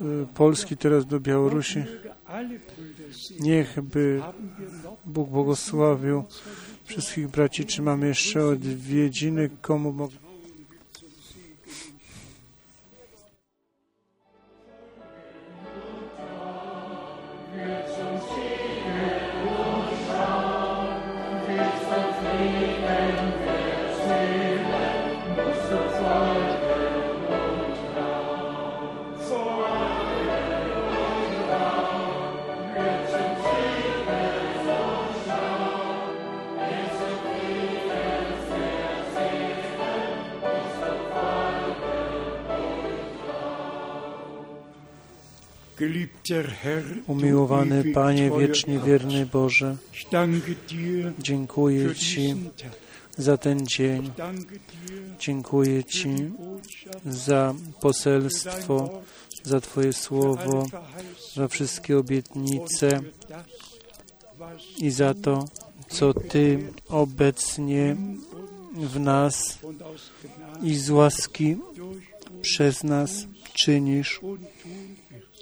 y, Polski, teraz do Białorusi. möge alle Brüder sehen. Niech by Haben wir noch Bóg błogosławił wszystkich braci. Czy mamy jeszcze odwiedziny? Komu mogę? Umiłowany Panie, wiecznie wierny Boże, dziękuję Ci za ten dzień. Dziękuję Ci za poselstwo, za Twoje słowo, za wszystkie obietnice i za to, co Ty obecnie w nas i z łaski przez nas czynisz.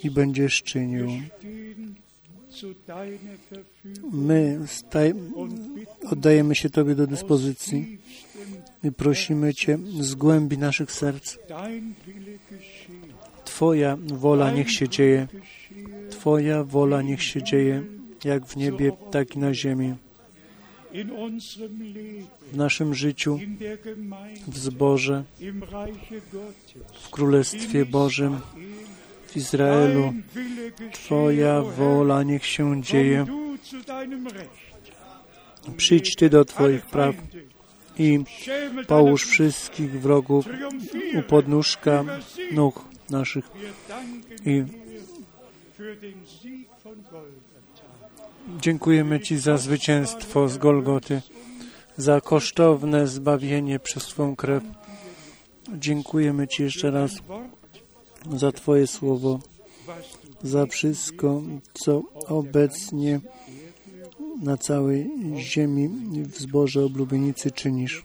I będziesz czynił. My oddajemy się Tobie do dyspozycji i prosimy Cię z głębi naszych serc. Twoja wola niech się dzieje. Twoja wola niech się dzieje, jak w niebie, tak i na ziemi. W naszym życiu, w zborze, w Królestwie Bożym, w Izraelu. Twoja wola niech się dzieje. Przyjdź Ty do Twoich praw i połóż wszystkich wrogów u podnóżka nóg naszych. I dziękujemy Ci za zwycięstwo z Golgoty, za kosztowne zbawienie przez Twą krew. Dziękujemy Ci jeszcze raz za Twoje słowo, za wszystko, co obecnie na całej ziemi w zborze oblubienicy czynisz.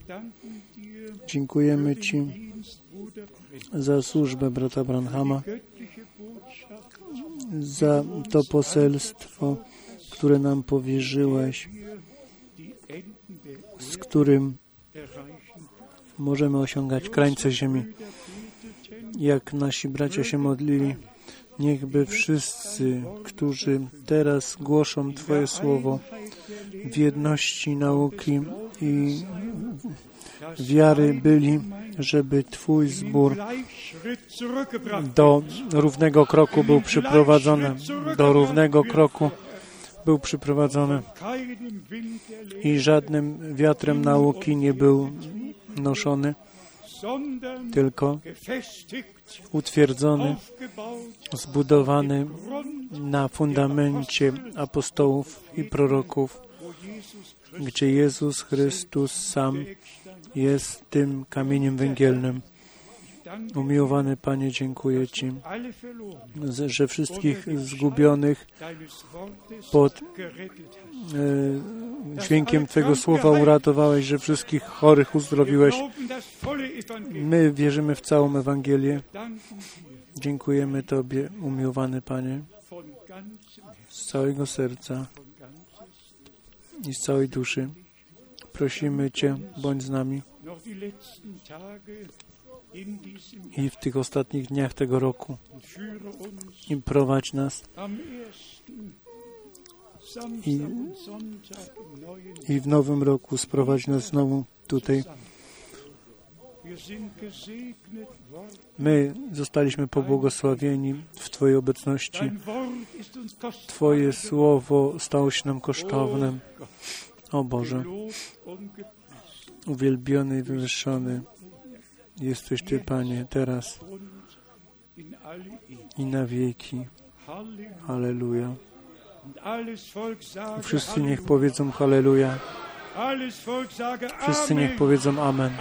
Dziękujemy Ci za służbę brata Branhama, za to poselstwo, które nam powierzyłeś, z którym możemy osiągać krańce ziemi. Jak nasi bracia się modlili, niechby wszyscy, którzy teraz głoszą Twoje słowo w jedności nauki i wiary byli, żeby Twój zbór do równego kroku był przyprowadzony, do równego kroku był przyprowadzony. I żadnym wiatrem nauki nie był noszony, tylko utwierdzony, zbudowany na fundamencie apostołów i proroków, gdzie Jezus Chrystus sam jest tym kamieniem węgielnym. Umiłowany Panie, dziękuję Ci, że wszystkich zgubionych pod e, dźwiękiem Twojego słowa uratowałeś, że wszystkich chorych uzdrowiłeś. My wierzymy w całą Ewangelię. Dziękujemy Tobie, umiłowany Panie, z całego serca i z całej duszy. Prosimy Cię, bądź z nami i w tych ostatnich dniach tego roku i prowadź nas I- i w nowym roku sprowadź nas znowu tutaj. My zostaliśmy pobłogosławieni w Twojej obecności. Twoje słowo stało się nam kosztownym. O Boże, uwielbiony i wywyższony jesteś Ty, Panie, teraz i na wieki. Halleluja. Wszyscy niech powiedzą Halleluja. Wszyscy niech powiedzą. Amen.